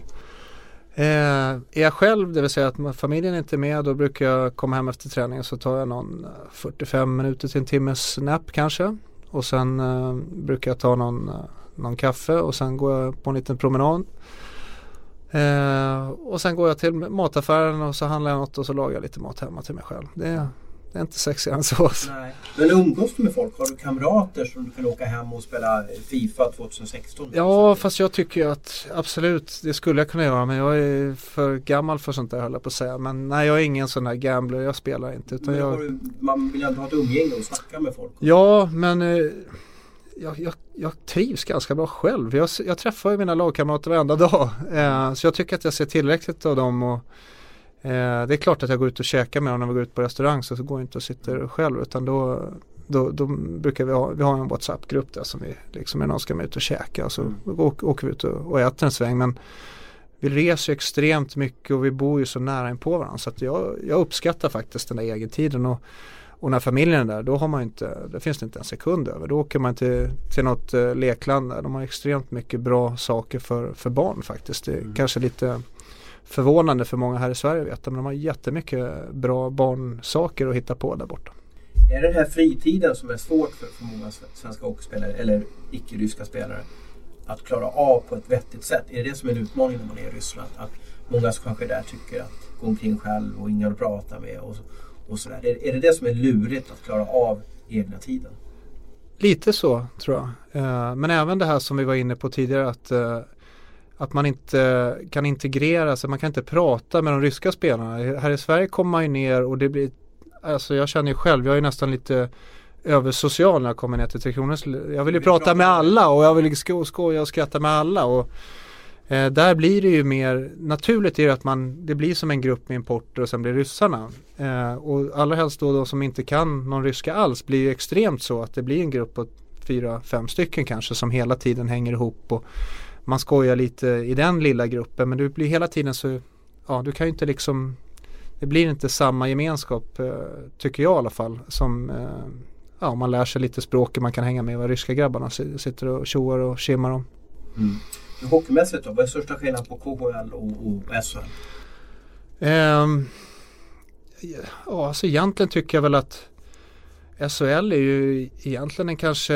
[SPEAKER 2] Eh, är jag själv, det vill säga att familjen är inte med, då brukar jag komma hem efter träningen så tar jag någon eh, 45 minuter till en timmes nap kanske. Och sen eh, brukar jag ta någon, eh, någon kaffe och sen går jag på en liten promenad. Eh, och sen går jag till mataffären och så handlar jag något och så lagar jag lite mat hemma till mig själv. Det, det är inte sexigare än så.
[SPEAKER 1] Nej. Men umgås du med folk? Har du kamrater som du kan åka hem och spela Fifa 2016?
[SPEAKER 2] Ja, fast jag tycker att absolut, det skulle jag kunna göra. Men jag är för gammal för sånt där höll jag på att säga. Men nej, jag är ingen sån där gambler. Jag spelar inte. Utan
[SPEAKER 1] men
[SPEAKER 2] jag...
[SPEAKER 1] du, man vill ändå ha ett umgänge och snacka med folk.
[SPEAKER 2] Ja, men eh, jag, jag, jag, trivs ganska bra själv. Jag, jag träffar ju mina lagkamrater varenda dag. Eh, så jag tycker att jag ser tillräckligt av dem. Och, det är klart att jag går ut och käkar med dem när vi går ut på restaurang så, så går jag inte och sitter själv utan då, då, då brukar vi ha, vi har en WhatsApp-grupp där som vi liksom är någon ska med ut och käka så mm. åker, åker vi ut och, och äter en sväng men vi reser extremt mycket och vi bor ju så nära in på varandra så att jag, jag uppskattar faktiskt den där egentiden och, och när familjen är där då har man inte, det finns det inte en sekund över. Då åker man till, till något eh, lekland där. De har extremt mycket bra saker för, för barn faktiskt. Det är mm. kanske lite förvånande för många här i Sverige vet jag, men de har jättemycket bra barnsaker att hitta på där borta.
[SPEAKER 1] Är det den här fritiden som är svårt för, för många svenska hockeyspelare eller icke-ryska spelare att klara av på ett vettigt sätt? Är det det som är en utmaning när man är i Ryssland? Att många som kanske är där tycker att gå omkring själv och ingen att prata med och, och sådär. Är, är det det som är lurigt att klara av egna tiden?
[SPEAKER 2] Lite så tror jag. Eh, men även det här som vi var inne på tidigare att, eh, att man inte kan integrera sig, man kan inte prata med de ryska spelarna. Här i Sverige kommer man ju ner och det blir, alltså jag känner ju själv, jag är nästan lite översocial när jag kommer ner till Tre Kronors. Jag vill ju prata med alla och jag vill sko skoja och skratta med alla. Och, eh, där blir det ju mer naturligt är att man, det blir som en grupp med importer och sen blir ryssarna. Eh, och allra helst då de som inte kan någon ryska alls blir ju extremt så att det blir en grupp på fyra, fem stycken kanske som hela tiden hänger ihop och man skojar lite i den lilla gruppen men det blir hela tiden så, ja du kan ju inte liksom det blir inte samma gemenskap eh, tycker jag i alla fall som eh, ja, man lär sig lite språket man kan hänga med vad ryska grabbarna sitter och tjoar och kimmar om.
[SPEAKER 1] Mm. Hockeymässigt då, vad är största skillnaden på KHL och, och SHL?
[SPEAKER 2] Um, ja, alltså egentligen tycker jag väl att SHL är ju egentligen en kanske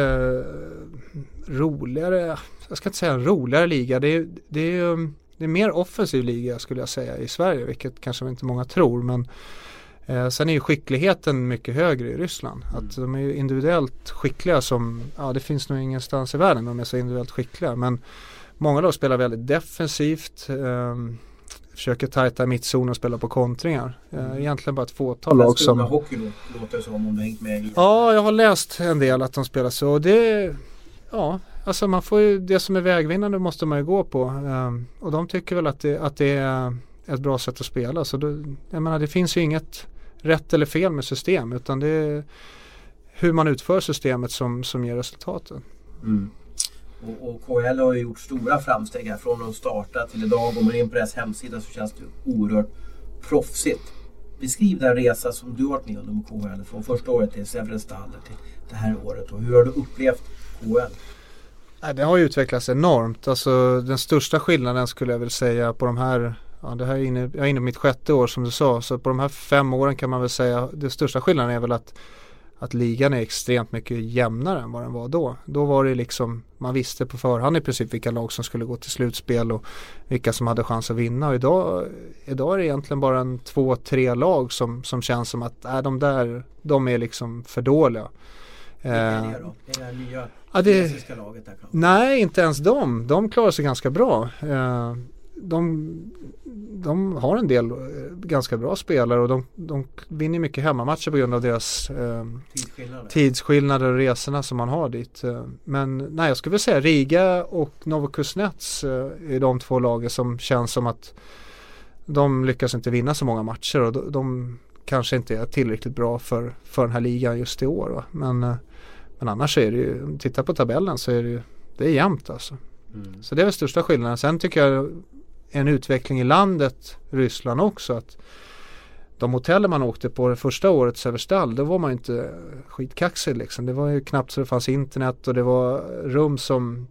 [SPEAKER 2] roligare, jag ska inte säga en roligare liga. Det är, det är, det är mer offensiv liga skulle jag säga i Sverige, vilket kanske inte många tror. Men Eh, sen är ju skickligheten mycket högre i Ryssland. Mm. Att de är ju individuellt skickliga som, ja det finns nog ingenstans i världen de är så individuellt skickliga. Men många lag spelar väldigt defensivt. Eh, försöker tajta mittzon och spela på kontringar. Eh, mm. egentligen bara ett fåtal lag som...
[SPEAKER 1] hockey låter som om du hängt med i.
[SPEAKER 2] Ja, jag har läst en del att de spelar så. Och det, ja, alltså man får ju det som är vägvinnande måste man ju gå på. Um, och de tycker väl att det, att det är ett bra sätt att spela. Så då, jag menar det finns ju inget rätt eller fel med system utan det är hur man utför systemet som, som ger resultaten.
[SPEAKER 1] Mm. Och, och KL har ju gjort stora framsteg här från att starta till idag. Går man in på deras hemsida så känns det oerhört proffsigt. Beskriv den resa som du har varit med om med KHL från första året till Severestad till det här året och hur har du upplevt KHL?
[SPEAKER 2] Det har ju utvecklats enormt. Alltså den största skillnaden skulle jag väl säga på de här ja, det här är inne, jag är inne på mitt sjätte år som du sa. Så på de här fem åren kan man väl säga den största skillnaden är väl att att ligan är extremt mycket jämnare än vad den var då. Då var det liksom, man visste på förhand i princip vilka lag som skulle gå till slutspel och vilka som hade chans att vinna. Och idag, idag är det egentligen bara en två, tre lag som, som känns som att äh, de där, de är liksom för dåliga.
[SPEAKER 1] Vilka är det då? Är det nya ja, det, laget där
[SPEAKER 2] Nej, inte ens de. De klarar sig ganska bra. Eh, de, de har en del eh, ganska bra spelare och de, de vinner mycket hemmamatcher på grund av deras eh, tidsskillnader. tidsskillnader och resorna som man har dit. Eh, men nej, jag skulle vilja säga Riga och Novokusnets eh, är de två lagen som känns som att de lyckas inte vinna så många matcher och de, de kanske inte är tillräckligt bra för, för den här ligan just i år. Va? Men, eh, men annars är det ju, titta på tabellen så är det ju, det är jämnt alltså. Mm. Så det är väl största skillnaden. Sen tycker jag en utveckling i landet Ryssland också. Att de hotellen man åkte på det första året Severstall, då var man inte skitkaxig liksom. Det var ju knappt så det fanns internet och det var rum som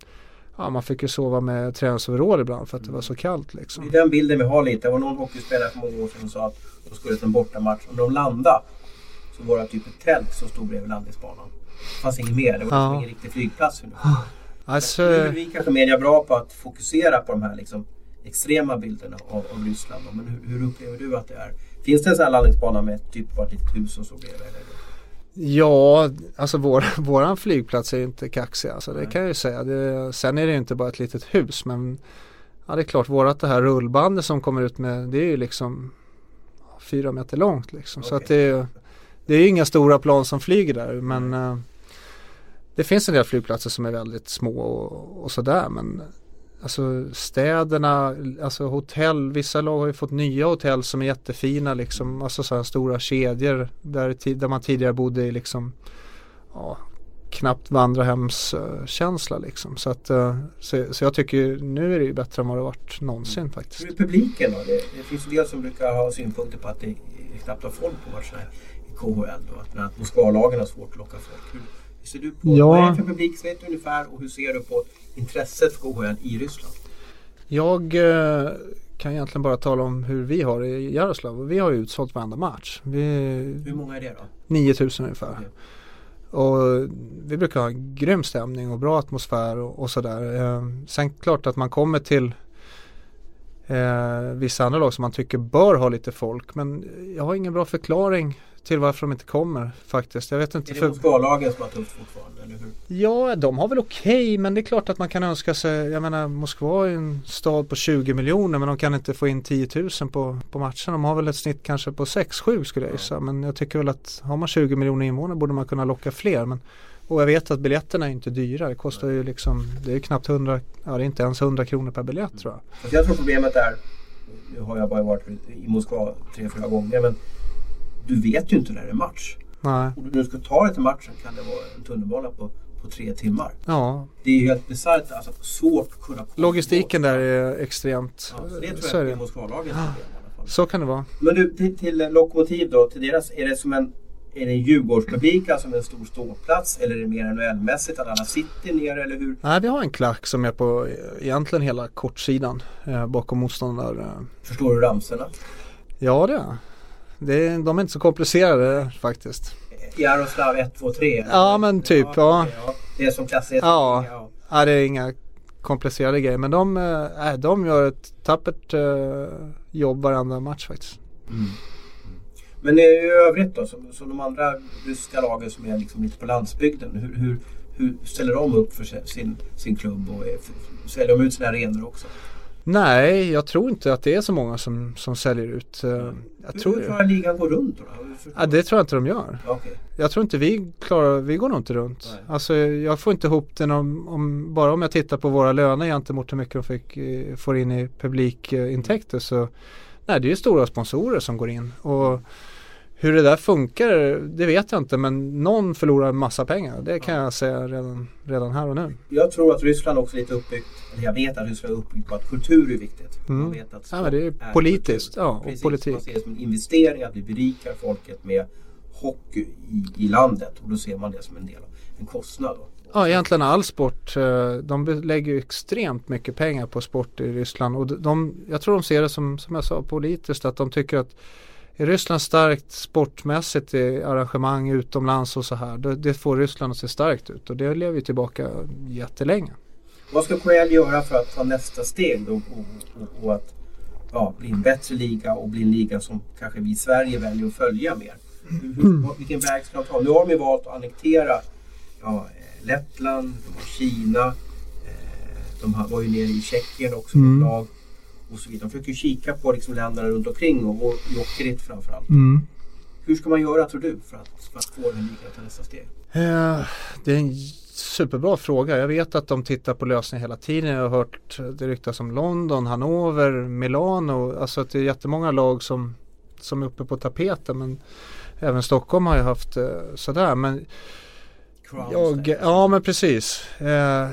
[SPEAKER 2] Ja, man fick ju sova med träningsoverall ibland för att det var så kallt liksom.
[SPEAKER 1] Det är den bilden vi har lite. Det var någon hockeyspelare för många år sedan som sa att de skulle till en bortamatch. Om de landade så var det typ ett tält som stod bredvid landningsbanan. Det fanns inget mer. Det var ja. ingen riktig flygplats.
[SPEAKER 2] Alltså...
[SPEAKER 1] Nu är vi kanske media bra på att fokusera på de här liksom extrema bilderna av, av Ryssland. Men hur, hur, upplever du att det är? Finns det en sån här landningsbana med typ bara ett litet hus som står bredvid?
[SPEAKER 2] Ja, alltså vår, (laughs) våran flygplats är inte kaxig alltså, det kan jag ju säga. Det, sen är det ju inte bara ett litet hus men ja, det är klart vårat det här rullbandet som kommer ut med det är ju liksom fyra meter långt liksom. Okay. Så att det är, det är inga stora plan som flyger där men uh, det finns en del flygplatser som är väldigt små och, och sådär men Alltså städerna, alltså hotell, vissa lag har ju fått nya hotell som är jättefina liksom, alltså sådana stora kedjor där, där man tidigare bodde i liksom, ja, knappt vandrarhemskänsla liksom. Så, att, eh, så, så, jag tycker nu är det ju bättre än vad det varit någonsin mm. faktiskt.
[SPEAKER 1] Hur är publiken då? Det, det finns en del som brukar ha synpunkter på att det knappt har folk på matcherna i KHL då. Att Moskvalagen har svårt att locka folk. Ser du på, ja. vad är det för publiksnitt ungefär och hur ser du på intresset för KHL i Ryssland?
[SPEAKER 2] Jag eh, kan egentligen bara tala om hur vi har i Jaroslav. Vi har ju utsålt varenda match. Vi,
[SPEAKER 1] hur många är det då?
[SPEAKER 2] 9000 ungefär. Okay. Och vi brukar ha grym stämning och bra atmosfär och, och sådär. Eh, sen klart att man kommer till eh, vissa andra lag som man tycker bör ha lite folk. Men jag har ingen bra förklaring till varför de inte kommer faktiskt. Jag vet inte.
[SPEAKER 1] Är det
[SPEAKER 2] För,
[SPEAKER 1] Moskvalagen som har tufft fortfarande, eller hur?
[SPEAKER 2] ja, de har väl okej men det är klart att man kan önska sig. Jag menar Moskva är en stad på 20 miljoner men de kan inte få in 10 000 på, på matchen. De har väl ett snitt kanske på 6-7 skulle jag gissa. Men jag tycker väl att har man 20 miljoner invånare borde man kunna locka fler. Men, och jag vet att biljetterna är inte dyra. Det kostar ju liksom, det är knappt 100, ja det är inte ens 100 kronor per biljett tror jag.
[SPEAKER 1] Jag tror problemet är, nu har jag bara varit i Moskva tre, fyra gånger, men du vet ju inte när det är match.
[SPEAKER 2] Nej,
[SPEAKER 1] Om du nu ska ta dig till matchen kan det vara en tunnelbana på, på tre timmar.
[SPEAKER 2] ja,
[SPEAKER 1] Det är ju helt bisarrt, alltså svårt att kunna
[SPEAKER 2] logistiken där är extremt.
[SPEAKER 1] Ja, så det tror
[SPEAKER 2] så
[SPEAKER 1] jag
[SPEAKER 2] är.
[SPEAKER 1] Moskvalagens problem i alla fall.
[SPEAKER 2] Så kan det vara.
[SPEAKER 1] Men du, till, till Lokomotiv då, till deras, är det som en är det en Djurgårdspublik, alltså med en stor ståplats? Eller är det mer NHL-mässigt att alla sitter ner eller hur?
[SPEAKER 2] Nej, vi har en klack som är på eh, egentligen hela kortsidan eh, bakom motståndare.
[SPEAKER 1] Förstår du ramsorna?
[SPEAKER 2] Ja, det är det. Är, de är inte så komplicerade faktiskt.
[SPEAKER 1] Jaroslav 1, 2, 3?
[SPEAKER 2] Ja, men typ, ja.
[SPEAKER 1] ja. Det är som klass 1?
[SPEAKER 2] Ja.
[SPEAKER 1] ja.
[SPEAKER 2] Nej, det är inga komplicerade grejer. Men de, nej, de gör ett tappert eh, jobb varenda match faktiskt.
[SPEAKER 1] Men i övrigt då, som, som de andra ryska lagen som är liksom lite på landsbygden. Hur, hur, hur ställer de upp för sin, sin klubb och är, säljer de ut sina arenor också?
[SPEAKER 2] Nej, jag tror inte att det är så många som, som säljer ut. eh, Jag
[SPEAKER 1] hur, hur
[SPEAKER 2] tror,
[SPEAKER 1] klarar ligan gå runt då?
[SPEAKER 2] ja, det tror jag inte de gör.
[SPEAKER 1] Okej.
[SPEAKER 2] Jag tror inte vi klarar, vi går nog inte runt.
[SPEAKER 1] Nej.
[SPEAKER 2] Alltså jag får inte ihop det om, om, bara om jag tittar på våra löner gentemot hur mycket de fick, eh, får in i publikintäkter så Nej det är ju stora sponsorer som går in och hur det där funkar det vet jag inte men någon förlorar massa pengar. Det kan jag säga redan, redan här och nu.
[SPEAKER 1] Jag tror att Ryssland också är lite uppbyggt, eller jag vet att Ryssland är uppbyggt på att kultur är viktigt.
[SPEAKER 2] Mm.
[SPEAKER 1] Man vet att
[SPEAKER 2] Ja, det är politiskt,
[SPEAKER 1] kultur.
[SPEAKER 2] ja, och
[SPEAKER 1] Precis,
[SPEAKER 2] politik.
[SPEAKER 1] Man ser det som en investering att vi berikar folket med hockey i, i landet och då ser man det som en del av en kostnad. Då.
[SPEAKER 2] Ja egentligen all sport. eh, De lägger ju extremt mycket pengar på sport i Ryssland och de, jag tror de ser det som, som jag sa politiskt att de tycker att är Ryssland starkt sportmässigt i arrangemang utomlands och så här det, det får Ryssland att se starkt ut och det lever ju tillbaka jättelänge.
[SPEAKER 1] Vad ska KL göra för att ta nästa steg då och, och, och att ja, bli en bättre liga och bli en liga som kanske vi i Sverige väljer att följa mer? Hur, hur, vilken väg ska de ta? Nu har de ju valt att annektera ja, eh, Lettland, de har Kina, eh, de var ju nere i Tjeckien också med
[SPEAKER 2] Mm.
[SPEAKER 1] lag och så vidare. De försöker ju kika på liksom länderna runt omkring och, och Jokerit framförallt. Hur ska man göra tror du för att, för att få den att ta nästa steg?
[SPEAKER 2] Eh, Det är en superbra fråga. Jag vet att de tittar på lösningar hela tiden. Jag har hört det ryktas om London, Hannover, Milano. Alltså att det är jättemånga lag som, som är uppe på tapeten. Men även Stockholm har ju haft eh, sådär. Men jag, ja men precis. Eh,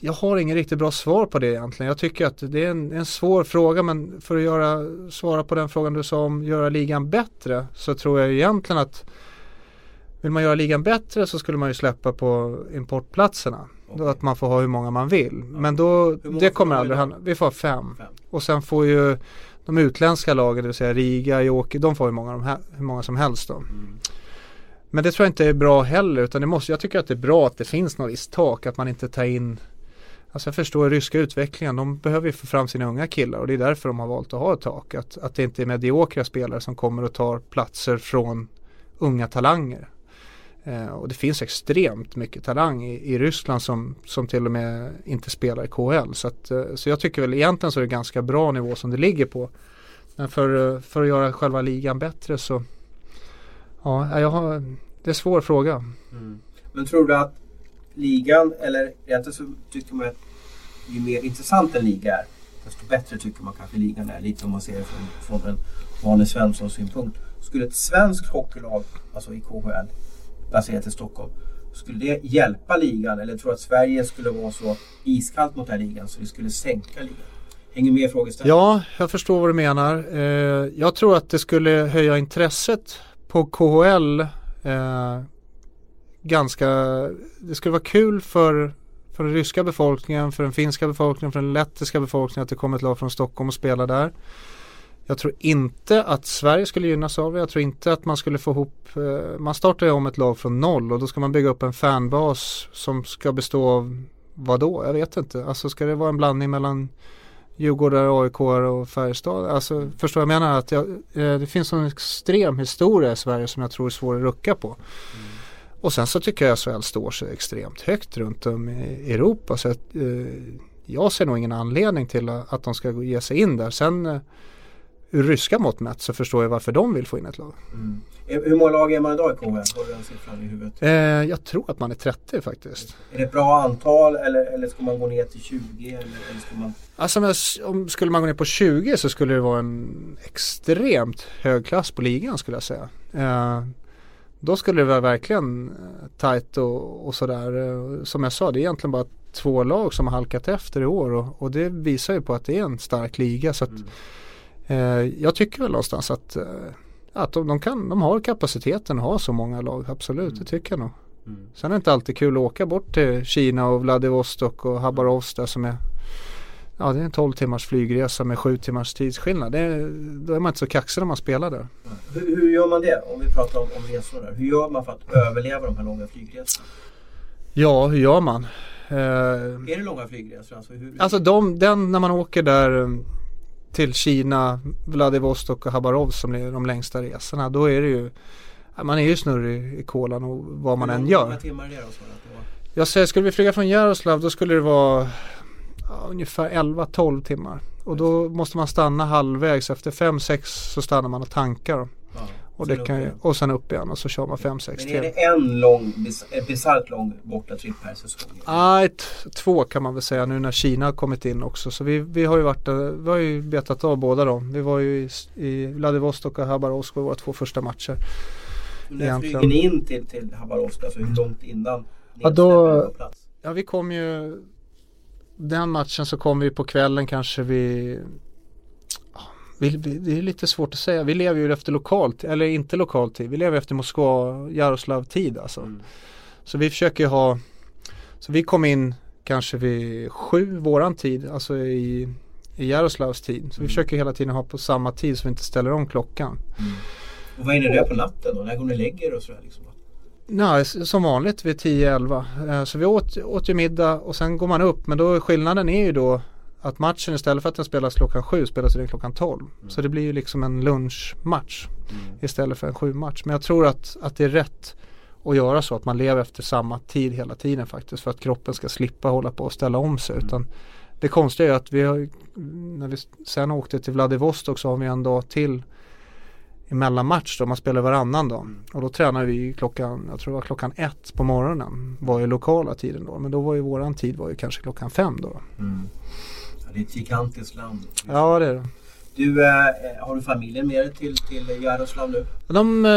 [SPEAKER 2] jag har ingen riktigt bra svar på det egentligen. Jag tycker att det är en, en svår fråga men för att göra, svara på den frågan du sa om göra ligan bättre så tror jag egentligen att vill man göra ligan bättre så skulle man ju släppa på importplatserna. Då
[SPEAKER 1] Okej.
[SPEAKER 2] att man får ha hur många man vill. Men då, det kommer aldrig hända. Vi får ha fem.
[SPEAKER 1] Fem.
[SPEAKER 2] Och sen får ju de utländska lagen, det vill säga Riga, Joki, de får hur många, de hur många som helst då.
[SPEAKER 1] Mm.
[SPEAKER 2] Men det tror jag inte är bra heller utan det måste, jag tycker att det är bra att det finns något visst tak att man inte tar in Alltså jag förstår ryska utvecklingen, de behöver ju få fram sina unga killar och det är därför de har valt att ha ett tak. Att, att det inte är mediokra spelare som kommer och tar platser från unga talanger. Eh, och det finns extremt mycket talang i, i Ryssland som, som till och med inte spelar i KHL. Så, att, eh, så jag tycker väl egentligen så är det ganska bra nivå som det ligger på. Men för, eh, för att göra själva ligan bättre så Ja, jag har, det är en svår fråga.
[SPEAKER 1] Mm. Men tror du att ligan, eller egentligen så tycker man att ju mer intressant en liga är desto bättre tycker man kanske ligan är. Lite om man ser det från, från en vanlig Svenssons synpunkt. Skulle ett svenskt hockeylag, alltså i KHL, baserat i Stockholm, skulle det hjälpa ligan eller tror du att Sverige skulle vara så iskallt mot den här ligan så det skulle sänka ligan? Hänger med i frågeställningen?
[SPEAKER 2] Ja, jag förstår vad du menar. Eh, jag tror att det skulle höja intresset på KHL eh, ganska, det skulle vara kul för, för den ryska befolkningen, för den finska befolkningen, för den lettiska befolkningen att det kommer ett lag från Stockholm och spelar där. Jag tror inte att Sverige skulle gynnas av det. Jag tror inte att man skulle få ihop, eh, man startar ju om ett lag från noll och då ska man bygga upp en fanbas som ska bestå av vad då? Jag vet inte. Alltså ska det vara en blandning mellan Djurgårdare, AIK och Färjestad. Alltså förstår jag menar? Att jag, eh, det finns en extrem historia i Sverige som jag tror är svår att rucka på. Mm. Och sen så tycker jag SHL står sig extremt högt runt om i Europa. Så att, eh, jag ser nog ingen anledning till att de ska ge sig in där. Sen eh, ur ryska mått mätt så förstår jag varför de vill få in ett lag. Mm.
[SPEAKER 1] Hur många lag är man idag i KHL? Har du den siffran i huvudet?
[SPEAKER 2] Eh, jag tror att man är 30 faktiskt.
[SPEAKER 1] Är det ett bra antal eller, eller ska man gå ner till 20? Eller, eller ska man...
[SPEAKER 2] Alltså om, skulle man gå ner på 20 så skulle det vara en extremt hög klass på ligan skulle jag säga. Eh, då skulle det vara verkligen eh, tajt och, och sådär. Eh, som jag sa, det är egentligen bara två lag som har halkat efter i år och, och det visar ju på att det är en stark liga. Så att, mm. Eh, jag tycker väl någonstans att, eh, att de, de, kan, de har kapaciteten att ha så många lag, absolut, mm. det tycker jag nog. Mm. Sen är det inte alltid kul att åka bort till Kina och Vladivostok och Habarovsk där som är Ja det är en 12 timmars flygresa med 7 timmars tidsskillnad. Det, då är man inte så kaxig när man spelar där.
[SPEAKER 1] Hur, hur, gör man det? Om vi pratar om, om resor där. Hur gör man för att överleva de här långa flygresorna?
[SPEAKER 2] Ja, hur gör man?
[SPEAKER 1] Eh, är det långa flygresor? Alltså, hur...
[SPEAKER 2] alltså de, den när man åker där till Kina, Vladivostok och Habarovsk som är de längsta resorna. Då är det ju man är ju snurrig i kolan och vad man än gör. Hur många
[SPEAKER 1] timmar är det då?
[SPEAKER 2] Jag säger, skulle vi flyga från Jaroslav då skulle det vara ja, ungefär 11-12 timmar. Och då måste man stanna halvvägs. Efter 5-6 så stannar man och tankar. Ja. Och, det kan, och sen upp igen och så kör man 5-6
[SPEAKER 1] Men är det en lång, bisarrt lång bortatripp per säsong?
[SPEAKER 2] Nej, två kan man väl säga nu när Kina har kommit in också. Så vi, vi har ju varit vi har ju betat av båda dem. Vi var ju i, i Vladivostok och Habarovsk var våra två första matcher.
[SPEAKER 1] När flyger ni in till, till Habarovsk? Alltså hur långt innan
[SPEAKER 2] ja, då, Ja, vi kom ju den matchen så kom vi på kvällen kanske vi vi, det är lite svårt att säga. Vi lever ju efter lokalt, eller inte lokal tid. Vi lever efter Moskva, Jaroslav tid alltså. Mm. Så vi försöker ha, så vi kom in kanske vid sju våran tid, alltså i, i Jaroslavs tid. Så mm. vi försöker hela tiden ha på samma tid så vi inte ställer om klockan. Mm.
[SPEAKER 1] Och vad är ni där på natten då? När går ni lägger och sådär liksom?
[SPEAKER 2] Nej, som vanligt vid 10-11. Eh, så vi åt, åt ju middag och sen går man upp. Men då skillnaden är ju då att matchen istället för att den spelas klockan 7 spelas den klockan 12. Mm. Så det blir ju liksom en lunchmatch mm. istället för en 7-match. Men jag tror att, att det är rätt att göra så att man lever efter samma tid hela tiden faktiskt för att kroppen ska slippa hålla på och ställa om sig. Mm. Utan det konstiga är att vi har, när vi sen åkte till Vladivostok så har vi en dag till emellanmatch då, man spelar varannan dag. Mm. Och då tränar vi klockan, jag tror det var klockan ett på morgonen var ju lokala tiden då. Men då var ju våran tid var ju kanske klockan fem då. Mm.
[SPEAKER 1] Det är ett gigantiskt land.
[SPEAKER 2] Ja det är det.
[SPEAKER 1] Du, äh, har du familjen med dig till, till Jaroslav nu?
[SPEAKER 2] De, äh,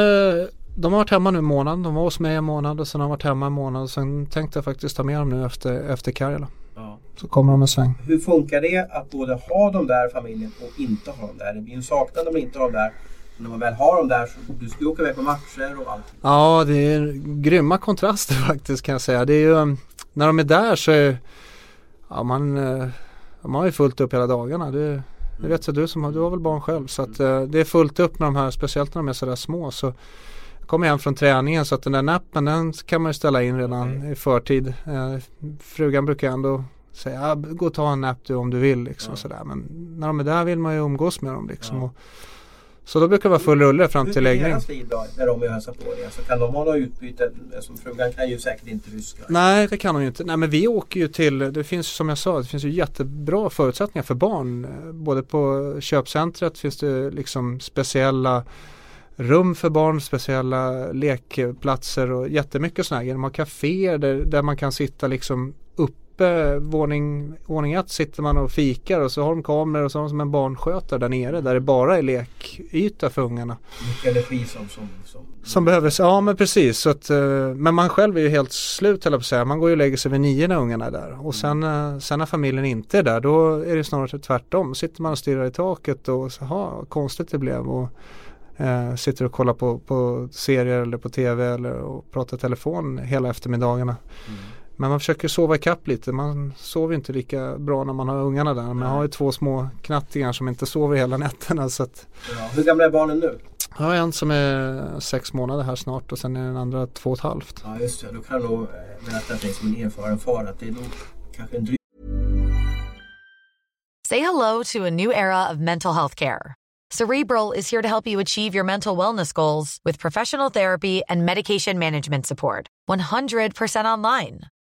[SPEAKER 2] de har varit hemma nu en månad. De var hos mig en månad och sen har de varit hemma en månad. Sen tänkte jag faktiskt ta med dem nu efter, efter Karjala. Ja. Så kommer de en sväng.
[SPEAKER 1] Hur funkar det att både ha dem där familjen och inte ha dem där? Det blir en saknad om man inte har dem där när man väl har dem där så du ska ju åka iväg på matcher och allt.
[SPEAKER 2] Ja, det är grymma kontraster (laughs) faktiskt kan jag säga. Det är ju, när de är där så är ja, man, man har ju fullt upp hela dagarna. Det, det vet jag du som har, du har väl barn själv. Så att, uh, det är fullt upp med de här, speciellt när de är sådär små. Så kommer hem från träningen så att den där nappen den kan man ju ställa in redan okay. i förtid. Uh, frugan brukar ändå säga, gå och ta en napp du om du vill liksom ja. sådär. Men när de är där vill man ju umgås med dem liksom. Ja. Och, så då brukar det vara full rulle fram till läggning. Hur är deras
[SPEAKER 1] liv då när de är och hälsar på dig? Alltså, kan de ha något utbyte? Alltså, frugan kan ju säkert inte ryska.
[SPEAKER 2] Nej det kan hon ju inte. Nej men vi åker ju till, det finns som jag sa, det finns ju jättebra förutsättningar för barn. Både på köpcentret finns det liksom speciella rum för barn, speciella lekplatser och jättemycket sådana grejer. De har kaféer där, där man kan sitta liksom uppe, våning, våning ett sitter man och fikar och så har de kameror och så har de som en barnskötare där nere där det bara är lekyta för ungarna.
[SPEAKER 1] Mycket energi som, som, som,
[SPEAKER 2] som behövs, ja men precis. Så att, eh, men man själv är ju helt slut höll på att säga. Man går ju och lägger sig vid nio när ungarna är där. Och sen, mm. Eh, sen när familjen inte är där då är det snarare tvärtom. Sitter man och stirrar i taket och så, ha konstigt det blev. Och, eh, sitter och kollar på, på serier eller på tv eller och pratar telefon hela eftermiddagarna. Mm. Men man försöker sova ikapp lite. Man sover inte lika bra när man har ungarna där. Man har ju två små knattingar som inte sover hela nätterna. Så att...
[SPEAKER 1] ja, hur gamla är barnen nu?
[SPEAKER 2] Jag har en som är sex månader här snart och sen är den andra två och ett halvt.
[SPEAKER 1] Ja just det, då kan jag nog berätta för dig som en erfaren far att det är nog kanske en dryg
[SPEAKER 5] Say hello to a new era of mental health care. Cerebral is here to help you achieve your mental wellness goals with professional therapy and medication management support. 100% online.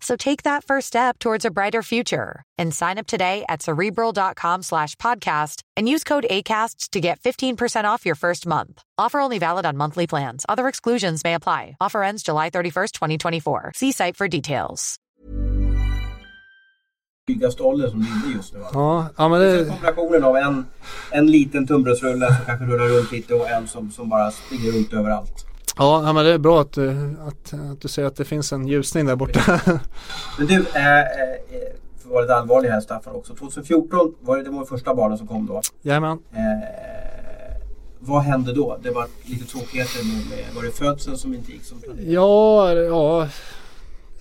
[SPEAKER 5] So take that first step towards a brighter future and sign up today at cerebral.com slash podcast and use code ACasts to get 15% off your first month. Offer only valid on monthly plans. Other exclusions may apply. Offer ends July 31st, 2024. See site for details.
[SPEAKER 1] Tryggaste ålder som ligger just nu.
[SPEAKER 2] Ja, ja men
[SPEAKER 1] Det...
[SPEAKER 2] det,
[SPEAKER 1] Kombinationen av en, en liten tunnbrödsrulle som kanske rullar runt lite och en som, som bara springer runt överallt.
[SPEAKER 2] Ja, men det är bra att, du- att, att du säger att det finns en ljusning där borta.
[SPEAKER 1] Men du, eh, eh, för att vara lite allvarlig här Staffan också. 2014 var det, det var de första barnen som kom då.
[SPEAKER 2] Jajamän.
[SPEAKER 1] Eh, vad hände då? Det var lite tråkigheter med var det födseln som inte gick som planerat?
[SPEAKER 2] Ja, ja.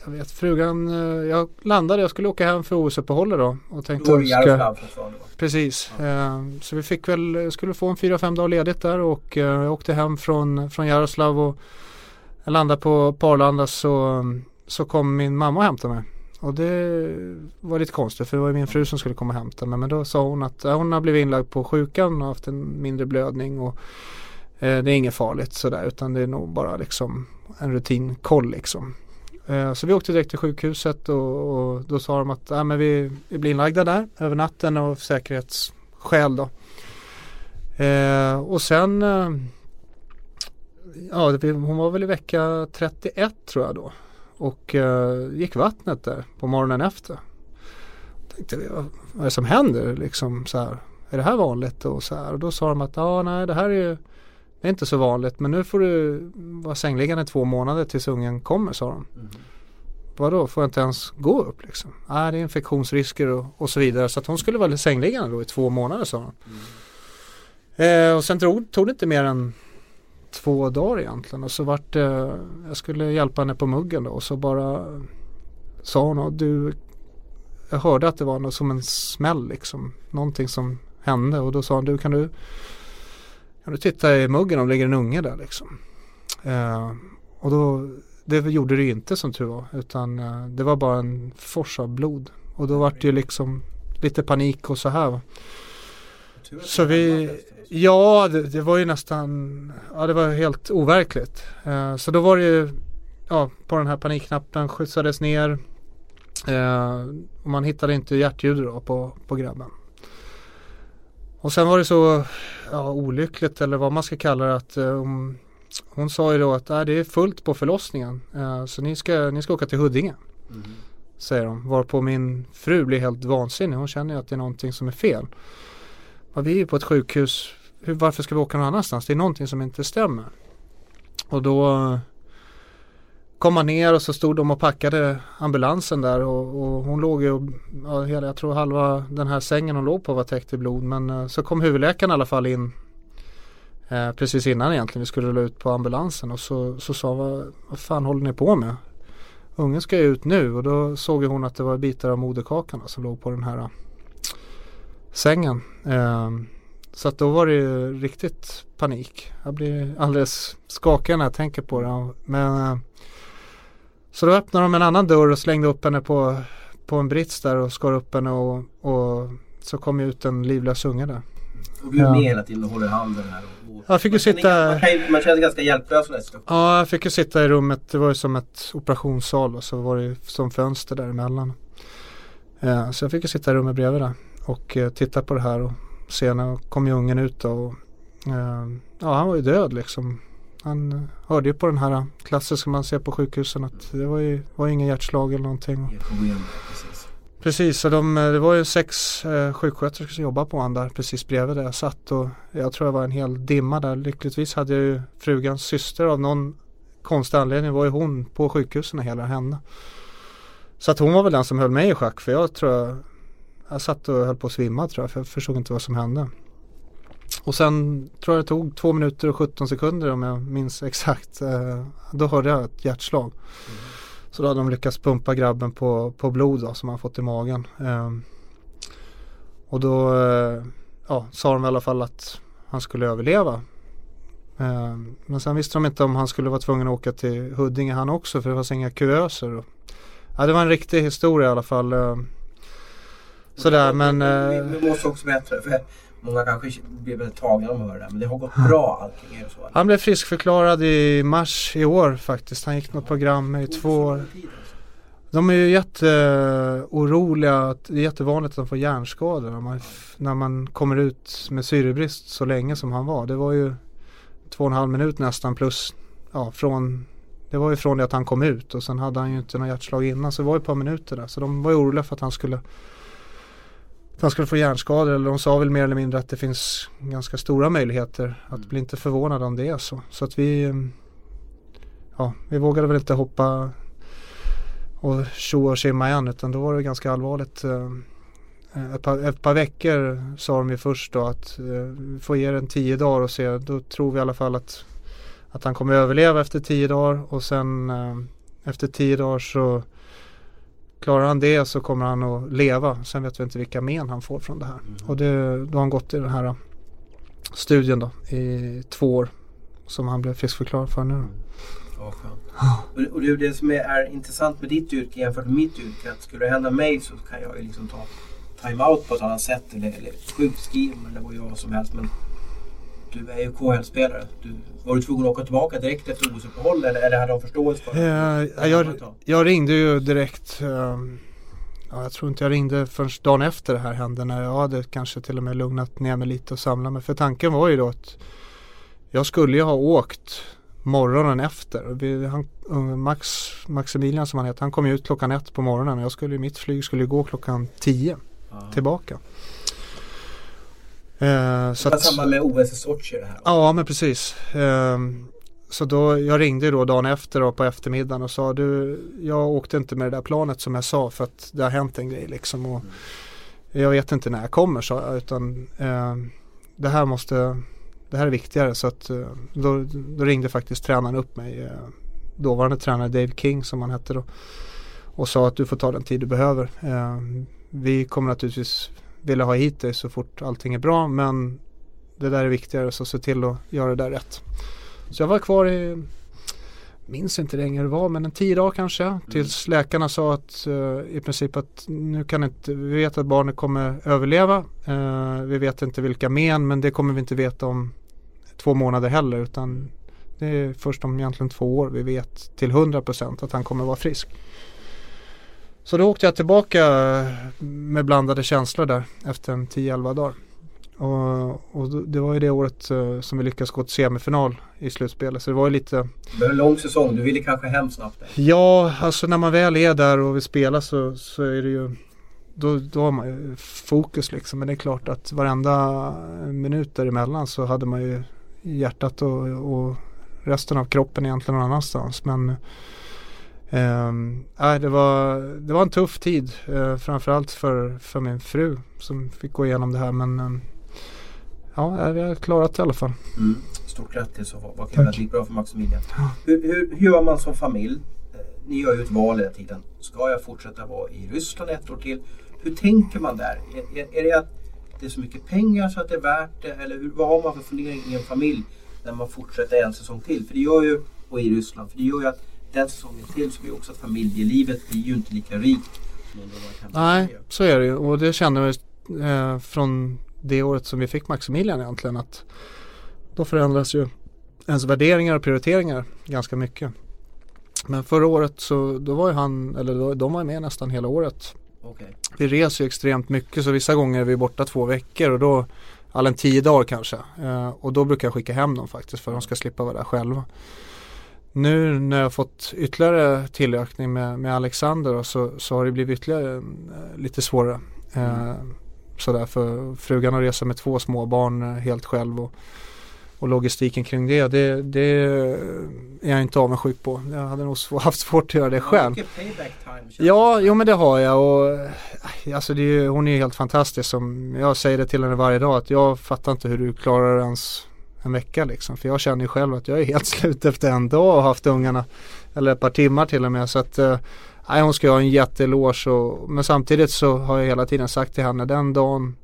[SPEAKER 2] Jag vet frugan, eh, jag landade, jag skulle åka hem för OS-uppehållet då. Och tänkte
[SPEAKER 1] det
[SPEAKER 2] ska-
[SPEAKER 1] va?
[SPEAKER 2] Precis. Eh, så vi fick väl, jag skulle få en fyra, fem dagar ledigt där och eh, jag åkte hem från, från Jaroslav och jag landade på, på Arlanda så, så kom min mamma och hämtade mig. Och det var lite konstigt för det var min fru som skulle komma och hämta mig. Men då sa hon att ja, hon har blivit inlagd på sjukan och haft en mindre blödning och eh, det är inget farligt sådär utan det är nog bara liksom en rutinkoll liksom. Eh, Så vi åkte direkt till sjukhuset och, och då sa de att ja, men vi, vi blir inlagda där över natten av säkerhetsskäl då. Eh, och sen eh, Ja, det, hon var väl i vecka 31 tror jag då. Och eh, gick vattnet där på morgonen efter. Tänkte vi, vad, vad är det som händer liksom så här? Är det här vanligt och så här? Och då sa de att ja, nej det här är ju det är inte så vanligt men nu får du vara sängliggande två månader tills ungen kommer sa de. Vadå, får jag inte ens gå upp liksom? Nej, det är infektionsrisker och, och så vidare. Så att hon skulle vara sängliggande då i två månader sa de. Eh, och sen tog, tog det inte mer än två dagar egentligen. Och så vart det, jag skulle hjälpa henne på muggen då och så bara sa hon du, jag hörde att det var något som en smäll liksom. Någonting som hände och då sa hon, du kan du, kan du titta i muggen om det ligger en unge där liksom. Eh, och då, det gjorde det ju inte som tur var utan eh, det var bara en fors av blod. Och då vart det ju liksom lite panik och så här. Så vi, ja det, det var ju nästan, ja det var helt overkligt. Eh, så då var det ju, ja på den här panikknappen skjutsades ner. Eh, och man hittade inte hjärtljud då på, på grabben. Och sen var det så ja, olyckligt eller vad man ska kalla det att eh, hon, hon sa ju då att äh, det är fullt på förlossningen. Eh, så ni ska, ni ska åka till Huddinge.
[SPEAKER 1] Mhm.
[SPEAKER 2] Säger de. Varpå min fru blir helt vansinnig. Hon känner ju att det är någonting som är fel. Ja, vi är ju på ett sjukhus. Hur, varför ska vi åka någon annanstans? Det är någonting som inte stämmer. Och då kom man ner och så stod de och packade ambulansen där och, och hon låg ju, ja, jag tror halva den här sängen hon låg på var täckt i blod. Men eh, så kom huvudläkaren i alla fall in eh, precis innan egentligen vi skulle rulla ut på ambulansen och så, så sa vad, vad fan håller ni på med? Ungen ska ju ut nu och då såg ju hon att det var bitar av moderkakan som låg på den här eh, sängen. Eh, så att då var det ju riktigt panik. Jag blir alldeles skakig när jag tänker på det. Men, eh, så då öppnade de en annan dörr och slängde upp henne på, på en brits där och skar upp henne och, och så kom ju ut en livlös unge där.
[SPEAKER 1] Och du är
[SPEAKER 2] Ja.
[SPEAKER 1] med hela tiden och håller handen här. Och, och,
[SPEAKER 2] Jag fick ju
[SPEAKER 1] man känner-
[SPEAKER 2] sitta-
[SPEAKER 1] Man, kan, ju- man känner sig ganska hjälplös nästan.
[SPEAKER 2] Ja, jag fick ju sitta i rummet. Det var ju som ett operationssal och så var det ju som fönster däremellan. Eh, så jag fick ju sitta i rummet bredvid där och eh, titta på det här och se när kom ju ungen ut då. Och, eh, ja, han var ju död liksom. Han eh, hörde ju på den här klassiska man ser på sjukhusen att det var ju var ingen hjärtslag eller någonting.
[SPEAKER 1] Precis.
[SPEAKER 2] Så de, eh, det var ju sex eh, sjuksköterskor som jobbade på honom där precis bredvid där jag satt och jag tror det var en hel dimma där. Lyckligtvis hade jag ju frugans syster av någon konstig anledning var ju hon på sjukhusen hela henne. Så att hon var väl den som höll mig i schack för jag tror jag, jag satt och höll på att svimma tror jag för jag förstod inte vad som hände. Och sen tror jag det tog två minuter och 17 sekunder om jag minns exakt. Eh, då hörde jag ett hjärtslag. Mm. Så då hade de lyckats pumpa grabben på, på blod då, som han fått i magen. Eh, och då eh, ja, sa de i alla fall att han skulle överleva. Eh, men sen visste de inte om han skulle vara tvungen att åka till Huddinge han också för det fanns inga kuvöser. Ja, det var en riktig historia i alla fall. Eh, sådär men...
[SPEAKER 1] Vi, vi måste också berätta för Många kanske blir väldigt tagna om att höra det men det har gått bra allting. Är så?
[SPEAKER 2] Han blev friskförklarad i mars i år faktiskt. Han gick något program i två år. De är ju jätteoroliga. Det är jättevanligt att de får hjärnskador när man, när man kommer ut med syrebrist så länge som han var. Det var ju två och en halv minut nästan plus ja, från det var ju från det att han kom ut och sen hade han ju inte något hjärtslag innan så det var ju ett par minuter där. Så de var ju oroliga för att han skulle att han skulle få hjärnskador eller de sa väl mer eller mindre att det finns ganska stora möjligheter att mm. bli inte förvånad om det är så. Så att vi ja, vi vågade väl inte hoppa och tjoa och simma igen utan då var det ganska allvarligt. Eh, ett par, ett par veckor sa de ju först då att eh, vi får ge den tio dagar och se. Då tror vi i alla fall att, att han kommer överleva efter tio dagar och sen eh, efter tio dagar så Klarar han det så kommer han att leva. Sen vet vi inte vilka men han får från det här. Mm. Och det, då har han gått i den här studien då i två år. Som han blev friskförklarad för nu. Mm.
[SPEAKER 1] Skönt. Och, det är det som är, är, intressant med ditt yrke jämfört med mitt yrke. Att skulle det hända mig så kan jag ju liksom ta time-out på ett annat sätt. Eller, eller sjukskriven eller vad jag som helst. Men du är ju KHL-spelare. var du tvungen att åka tillbaka direkt efter OS-uppehåll eller, eller hade de förståelse för
[SPEAKER 2] det? Ja, jag, jag, ringde ju direkt. Um, ja, jag tror inte jag ringde förrän dagen efter det här hände när jag hade kanske till och med lugnat ner mig lite och samlat mig. För tanken var ju då att jag skulle ju ha åkt morgonen efter. Vi, han, Max, Maximilian som han heter, han kom ut klockan ett på morgonen. Jag skulle, mitt flyg skulle gå klockan tio Aha. tillbaka.
[SPEAKER 1] Eh, så det var samma med OS i Sochi det här?
[SPEAKER 2] Ja men precis. Eh, så då, jag ringde då dagen efter och på eftermiddagen och sa du, jag åkte inte med det där planet som jag sa för att det har hänt en grej liksom. Och mm. Jag vet inte när jag kommer sa jag utan eh, det här måste, det här är viktigare så att eh, då, då ringde faktiskt tränaren upp mig. Eh, dåvarande tränare Dave King som han hette då. Och sa att du får ta den tid du behöver. Eh, vi kommer naturligtvis ville ha hit dig så fort allting är bra men det där är viktigare så se till att göra det där rätt. Så jag var kvar i, minns inte länge det var, men en tio dagar kanske. Mm. Tills läkarna sa att uh, i princip att nu kan inte, vi vet att barnet kommer överleva. Uh, vi vet inte vilka men, men det kommer vi inte veta om två månader heller. Utan det är först om egentligen två år vi vet till 100% att han kommer vara frisk. Så då åkte jag tillbaka med blandade känslor där efter en 10-11 dagar. Och, och, det var ju det året uh, som vi lyckades gå till semifinal i slutspelet. Så det var ju lite...
[SPEAKER 1] Det var en lång säsong. Du ville kanske hem snabbt? Där.
[SPEAKER 2] Ja, alltså när man väl är där och vill spela så, så är det ju då, då har man ju fokus liksom. Men det är klart att varenda minut däremellan så hade man ju hjärtat och, och resten av kroppen egentligen någon annanstans. Men Äh, det, var, det var en tuff tid uh, framförallt för, för min fru som fick gå igenom det här men um, ja, vi har klarat det i alla fall.
[SPEAKER 1] Mm. Stort grattis och vad kul att det gick bra för Maximilian. Hur, hur, hur gör man som familj? Uh, ni gör ju ett val hela tiden. Ska jag fortsätta vara i Ryssland ett år till? Hur tänker man där? Är, är, är det att det är så mycket pengar så att det är värt det? Eller hur, vad har man för fundering i en familj när man fortsätter en säsong till? För det gör ju, och i Ryssland, för det gör ju att den säsongen till så blir också att familjelivet blir ju inte lika rikt.
[SPEAKER 2] Nej, så är det ju och det känner vi eh, från det året som vi fick Maximilian egentligen att då förändras ju ens värderingar och prioriteringar ganska mycket. Men förra året så då var ju han, eller då, de var med nästan hela året. Okay. Vi reser ju extremt mycket så vissa gånger är vi borta två veckor och då, alla en tio dagar kanske. Eh, och då brukar jag skicka hem dem faktiskt för att de ska slippa vara där själva. Nu när jag fått ytterligare tillökning med, med Alexander så, så har det blivit ytterligare eh, lite svårare. Mm. Eh, sådär för frugan har resa med två små barn eh, helt själv och, och logistiken kring det, det, det är jag inte avundsjuk på. Jag hade nog (laughs) haft svårt att göra det själv. Ja, jo men det har jag och alltså det är, hon är ju helt fantastisk som jag säger det till henne varje dag att jag fattar inte hur du klarar ens en vecka liksom. För jag känner ju själv att jag är helt (laughs) slut efter en dag och haft ungarna eller ett par timmar till och med så att eh, nej, hon ska ha en jätteeloge och men samtidigt så har jag hela tiden sagt till henne den dagen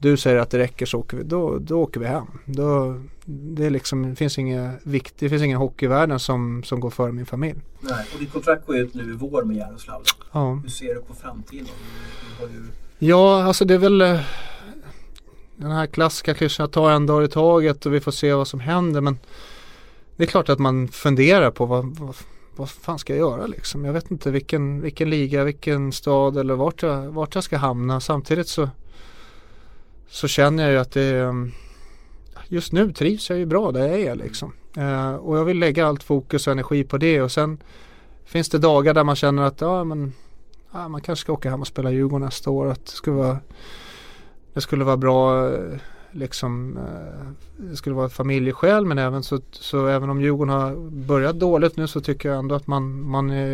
[SPEAKER 2] du säger att det räcker så åker vi, då, då åker vi hem. Då, det, är liksom, det finns ingen vikt, det finns ingen hockey i världen som, som går före min familj.
[SPEAKER 1] Nej, och ditt kontrakt går ut nu i vår med Jaroslav.
[SPEAKER 2] Ja.
[SPEAKER 1] Hur ser du på framtiden? Du.
[SPEAKER 2] Ja, alltså det är väl eh, den här klassiska klyschan att ta en dag i taget och vi får se vad som händer. Men det är klart att man funderar på vad, vad, vad fan ska jag göra liksom. Jag vet inte vilken, vilken liga, vilken stad eller vart jag, vart jag ska hamna. Samtidigt så, så känner jag ju att det är, just nu trivs jag ju bra där jag är liksom. Eh, och jag vill lägga allt fokus och energi på det och sen finns det dagar där man känner att ja men ja, man kanske ska åka hem och spela Djurgården nästa år. Att det ska vara, det skulle vara bra eh, liksom eh, det skulle vara familjeskäl men även så, så även om Djurgården har börjat dåligt nu så tycker jag ändå att man, man är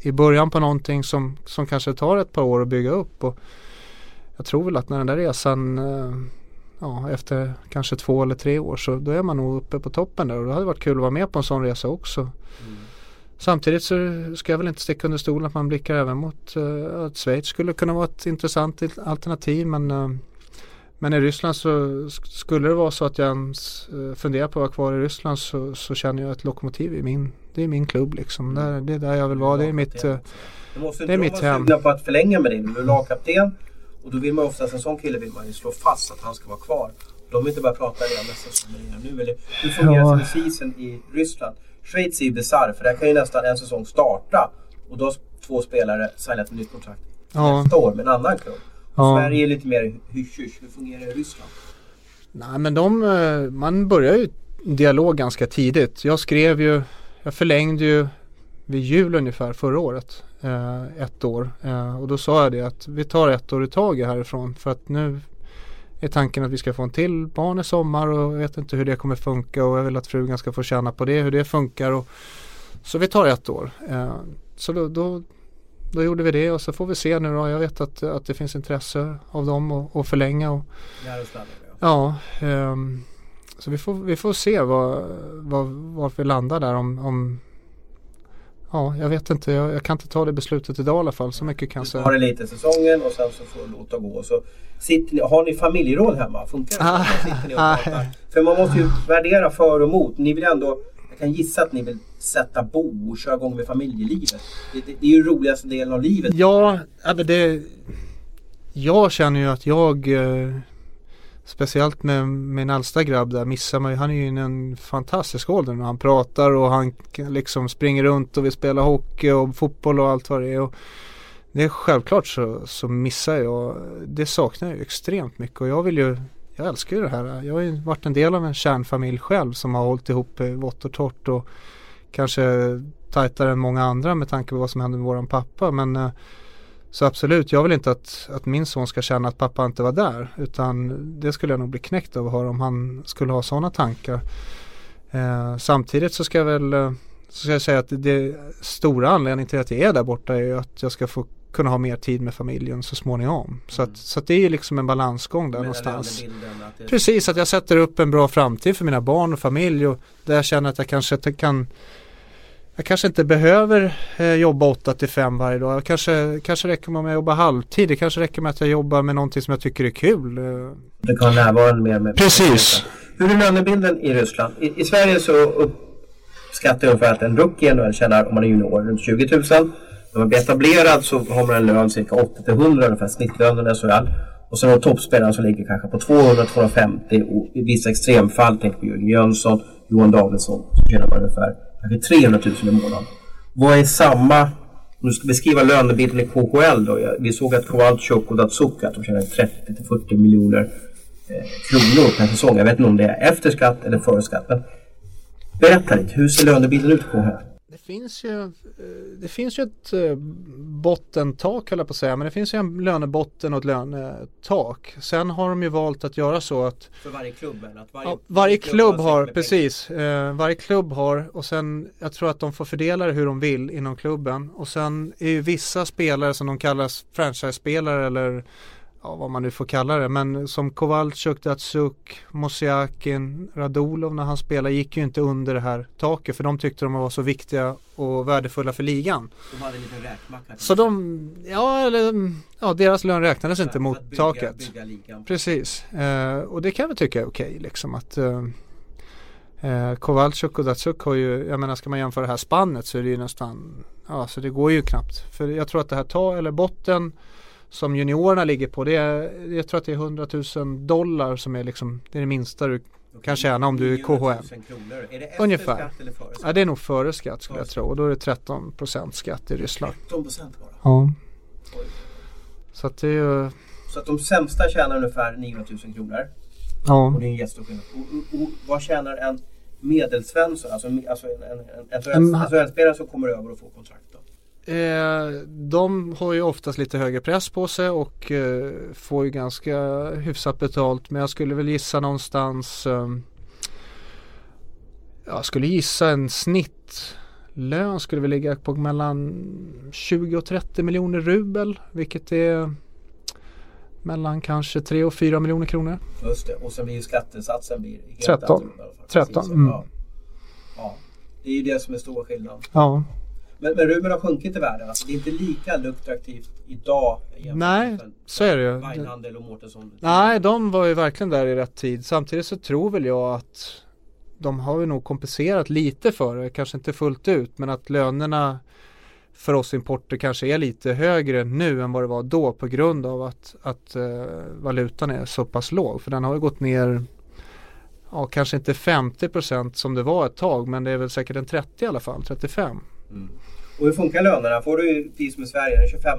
[SPEAKER 2] i början på någonting som, som kanske tar ett par år att bygga upp. Och jag tror väl att när den där resan eh, ja, efter kanske två eller tre år så då är man nog uppe på toppen där och det hade varit kul att vara med på en sån resa också. Mm. Samtidigt så ska jag väl inte sticka under stolen att man blickar även mot uh, att Schweiz skulle kunna vara ett intressant alternativ men, uh, men i Ryssland så sk- skulle det vara så att jag ens uh, funderar på att vara kvar i Ryssland så, så känner jag att Lokomotiv är min, det är min klubb liksom. Där, det är där jag vill vara. Det är mitt, uh,
[SPEAKER 1] Du måste
[SPEAKER 2] det är mitt
[SPEAKER 1] de vara
[SPEAKER 2] hem.
[SPEAKER 1] sugna på att förlänga med dig. Du är lagkapten och då vill man oftast, en sån kille vill man ju slå fast att han ska vara kvar. De vill inte bara prata redan nästa säsong men redan nu. Eller, hur fungerar
[SPEAKER 2] ja.
[SPEAKER 1] season i Ryssland? Schweiz är ju bisarr för där kan ju nästan en säsong starta och då har två spelare signat ett nytt kontrakt
[SPEAKER 2] Ja.
[SPEAKER 1] nästa år med en annan klubb.
[SPEAKER 2] Ja.
[SPEAKER 1] Sverige är lite mer hysch-hysch. Hur fungerar det i Ryssland?
[SPEAKER 2] Nej men de, eh, man börjar ju dialog ganska tidigt. Jag skrev ju, jag förlängde ju vid jul ungefär förra året. Eh, ett år. Eh, och då sa jag det att vi tar ett år i taget härifrån. För att nu är tanken att vi ska få en till barn i sommar och jag vet inte hur det kommer funka och jag vill att frugan ska få känna på det, hur det funkar. Och, så vi tar ett år. Eh, så då, då, då gjorde vi det och så får vi se nu då. Jag vet att, att det finns intresse av dem att att förlänga. Och, Ja, ehm, så vi får, vi får se vad, vad, var vi landar där om, om Ja, jag vet inte. Jag, jag kan inte ta det beslutet idag i alla fall. Så mycket kan jag
[SPEAKER 1] Du
[SPEAKER 2] säga.
[SPEAKER 1] tar det lite säsongen och sen så får du låta gå. Så sitter ni, har ni familjeråd hemma? Funkar det?
[SPEAKER 2] Ah,
[SPEAKER 1] Sitter ni och
[SPEAKER 2] ah.
[SPEAKER 1] pratar? För man måste ju värdera för och emot. Ni vill ändå, jag kan gissa att ni vill sätta bo och köra igång med familjelivet. Det, det, det är ju roligaste delen av livet.
[SPEAKER 2] Ja, ja, men det Jag känner ju att jag eh, Speciellt med min äldsta grabb där missar man ju, han är ju i en fantastisk ålder när han pratar och han liksom springer runt och vill spela hockey och fotboll och allt vad det är. Och det är självklart så, så missar jag, det saknar jag ju extremt mycket och jag vill ju Jag älskar ju det här. Jag har ju varit en del av en kärnfamilj själv som har hållit ihop vått och torrt och kanske tajtare än många andra med tanke på vad som hände med våran pappa men eh, så absolut, jag vill inte att, att min son ska känna att pappa inte var där. Utan det skulle jag nog bli knäckt av att höra om han skulle ha sådana tankar. Eh, samtidigt så ska jag väl eh, så ska jag säga att det, stora anledningen till att jag är där borta är att jag ska få kunna ha mer tid med familjen så småningom. Så, att, så att det är liksom en balansgång där
[SPEAKER 1] Med
[SPEAKER 2] någonstans.
[SPEAKER 1] att det-
[SPEAKER 2] Precis, att jag sätter upp en bra framtid för mina barn och familj och där jag känner att jag kanske kan jag kanske inte behöver eh, jobba 8 till 5 varje dag. Jag kanske, kanske räcker med att jag jobbar halvtid. Det kanske räcker med att jag jobbar med någonting som jag tycker är kul. Eh,
[SPEAKER 1] Du kan vara närvarande mer med
[SPEAKER 2] Precis.
[SPEAKER 1] Hur är lönebilden i Ryssland? I, i Sverige så uppskattar jag ungefär att en rookie i tjänar, om man är junior, runt 20 000. När man blir etablerad så har man en lön cirka 80 till 100 ungefär snittlönen i SHL. Och sen har toppspelaren som ligger kanske på 200-250 och i vissa extremfall, tänk på Jörgen Jönsson, Johan Davidsson, så tjänar man ungefär kanske 300 000 i månaden. Vad är samma, om du ska beskriva lönebilden i KHL då? Vi såg att Kowalczyk och Datsuk att de tjänar 30 till 40 miljoner eh, kronor per säsong. Jag vet inte om det är efter skatt eller före skatt. Men berätta lite, hur ser lönebilden ut i KHL?
[SPEAKER 2] Det finns ju, eh, det finns ju ett eh, bottentak höll jag på att säga, men det finns ju en lönebotten och ett lönetak. Sen har de ju valt att göra så att
[SPEAKER 1] För varje klubb eller? Att varje,
[SPEAKER 2] ja, varje klubb
[SPEAKER 1] sitt
[SPEAKER 2] har, precis, eh, varje klubb har och sen jag tror att de får fördela det hur de vill inom klubben och sen är ju vissa spelare som de kallas franchise-spelare eller ja, vad man nu får kalla det, men som Kowalczyk, Datsuk, Mosiakin, Radulov när han spelade gick ju inte under det här taket för de tyckte de var så viktiga och värdefulla för ligan.
[SPEAKER 1] De hade en liten räkmacka.
[SPEAKER 2] Så de, ja, eller, ja deras lön räknades
[SPEAKER 1] För
[SPEAKER 2] inte mot
[SPEAKER 1] bygga,
[SPEAKER 2] taket.
[SPEAKER 1] Bygga ligan.
[SPEAKER 2] Precis, eh, och det kan väl tycka är okej liksom att eh, eh, Kowalczyk och Datsuk har ju, jag menar ska man jämföra det här spannet så är det ju nästan, ja så det går ju knappt. För jag tror att det här ta eller botten som juniorerna ligger på det är, jag tror att det är 100 000 dollar som är liksom, det är det minsta du kan tjäna om du är
[SPEAKER 1] 900 000
[SPEAKER 2] KHL.
[SPEAKER 1] Kronor. Är det efter
[SPEAKER 2] Ungefär.
[SPEAKER 1] skatt eller före skatt?
[SPEAKER 2] Ja det är nog före skatt skulle jag tro och då är det 13% skatt i Ryssland.
[SPEAKER 1] 13 procent bara.
[SPEAKER 2] Ja.
[SPEAKER 1] Oj.
[SPEAKER 2] Så att det är ju,
[SPEAKER 1] Så att de sämsta tjänar ungefär 900 000 kronor.
[SPEAKER 2] ja.
[SPEAKER 1] Och det är en jättestor skillnad. Och, och, och vad tjänar en medelsvensson, alltså, en- alltså en, en,
[SPEAKER 2] En-
[SPEAKER 1] en SHL-spelare som kommer över och får kontrakt?
[SPEAKER 2] Eh, de har ju oftast lite högre press på sig och eh, får ju ganska hyfsat betalt. Men jag skulle väl gissa någonstans eh, Jag skulle gissa en snittlön skulle väl ligga på mellan 20 och 30 miljoner rubel. Vilket är mellan kanske 3 och 4 miljoner kronor.
[SPEAKER 1] Just det. Och sen blir ju skattesatsen blir helt
[SPEAKER 2] 13.
[SPEAKER 1] annorlunda i alla fall.
[SPEAKER 2] 13,
[SPEAKER 1] Precis,
[SPEAKER 2] mm.
[SPEAKER 1] ja. ja. Det är ju det som är stora skillnaden.
[SPEAKER 2] Ja,
[SPEAKER 1] Men, men Ruben har sjunkit i värde. Alltså, det är inte lika lukrativt idag
[SPEAKER 2] Nej,
[SPEAKER 1] med
[SPEAKER 2] så är det ju.
[SPEAKER 1] Weinhandel och Mårtensson.
[SPEAKER 2] Nej, de var ju verkligen där i rätt tid. Samtidigt så tror väl jag att de har ju nog kompenserat lite för det, kanske inte fullt ut, men att lönerna för oss importer kanske är lite högre nu än vad det var då på grund av att, att eh, valutan är så pass låg. För den har ju gått ner, ja kanske inte 50% som det var ett tag, men det är väl säkert en 30 i alla fall, 35.
[SPEAKER 1] Mm. Och hur funkar lönerna? Får du precis som i Sverige, den 25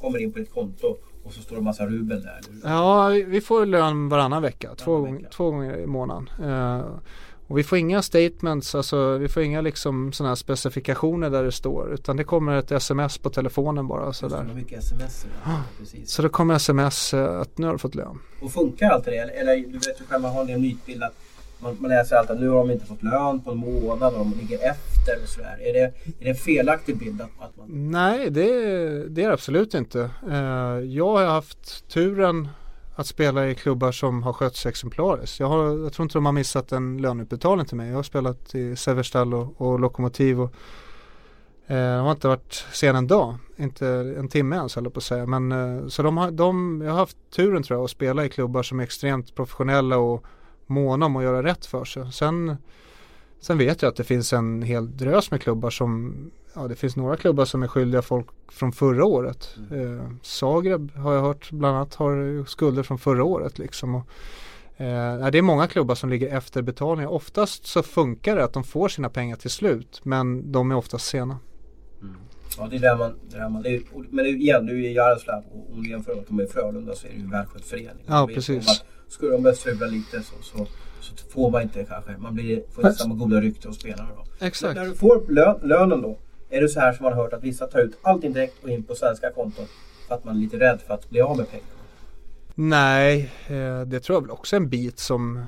[SPEAKER 1] kommer in på ditt konto och så står det massa rubel där. Eller?
[SPEAKER 2] Ja, vi- får lön varannan vecka, två,
[SPEAKER 1] Varannan
[SPEAKER 2] gånger,
[SPEAKER 1] vecka.
[SPEAKER 2] två gånger i månaden. Eh, och vi får inga statements, alltså vi får inga liksom sådana här specifikationer där det står utan det kommer ett sms på telefonen bara
[SPEAKER 1] Så
[SPEAKER 2] sådär.
[SPEAKER 1] mycket sms. där. Precis.
[SPEAKER 2] Så det kommer sms eh, att nu har du fått lön.
[SPEAKER 1] Och funkar alltid det? Eller, eller du vet ju själv, man har en mytbild att man, man läser alltid att nu har de inte fått lön på en månad och de ligger efter och sådär. Är det, är det en felaktig bild att, att man...
[SPEAKER 2] Nej, det, det är det absolut inte. Eh, jag har haft turen att spela i klubbar som har skötts exemplariskt. Jag, har, jag tror inte de har missat en löneutbetalning till mig. Jag har spelat i Severstal och, och Lokomotiv och eh, de har inte varit sen en dag. Inte en timme ens höll jag på att säga. Men, eh, så de har, de, jag har haft turen tror jag att spela i klubbar som är extremt professionella och måna om att göra rätt för sig. Sen, sen vet jag att det finns en hel drös med klubbar som Ja det finns några klubbar som är skyldiga folk från förra året. Eh, Zagreb har jag hört bland annat har skulder från förra året liksom. Och, eh, det är många klubbar som ligger efter betalningar. Oftast så funkar det att de får sina pengar till slut men de är oftast sena.
[SPEAKER 1] Ja, det är där man... Det där man det är, men igen, du är i Jaroslav och om du jämför med Frölunda så är det ju en välskött förening.
[SPEAKER 2] Ja, precis.
[SPEAKER 1] Skulle de börja strula lite så, så, så får man inte kanske... Man blir, får inte samma goda rykte hos spelarna då.
[SPEAKER 2] Exakt.
[SPEAKER 1] När du får lön, lönen då, är det så här som man har hört att vissa tar ut allting direkt och in på svenska konton för att man är lite rädd för att bli av med pengarna?
[SPEAKER 2] Nej, eh, det tror jag väl också är en bit som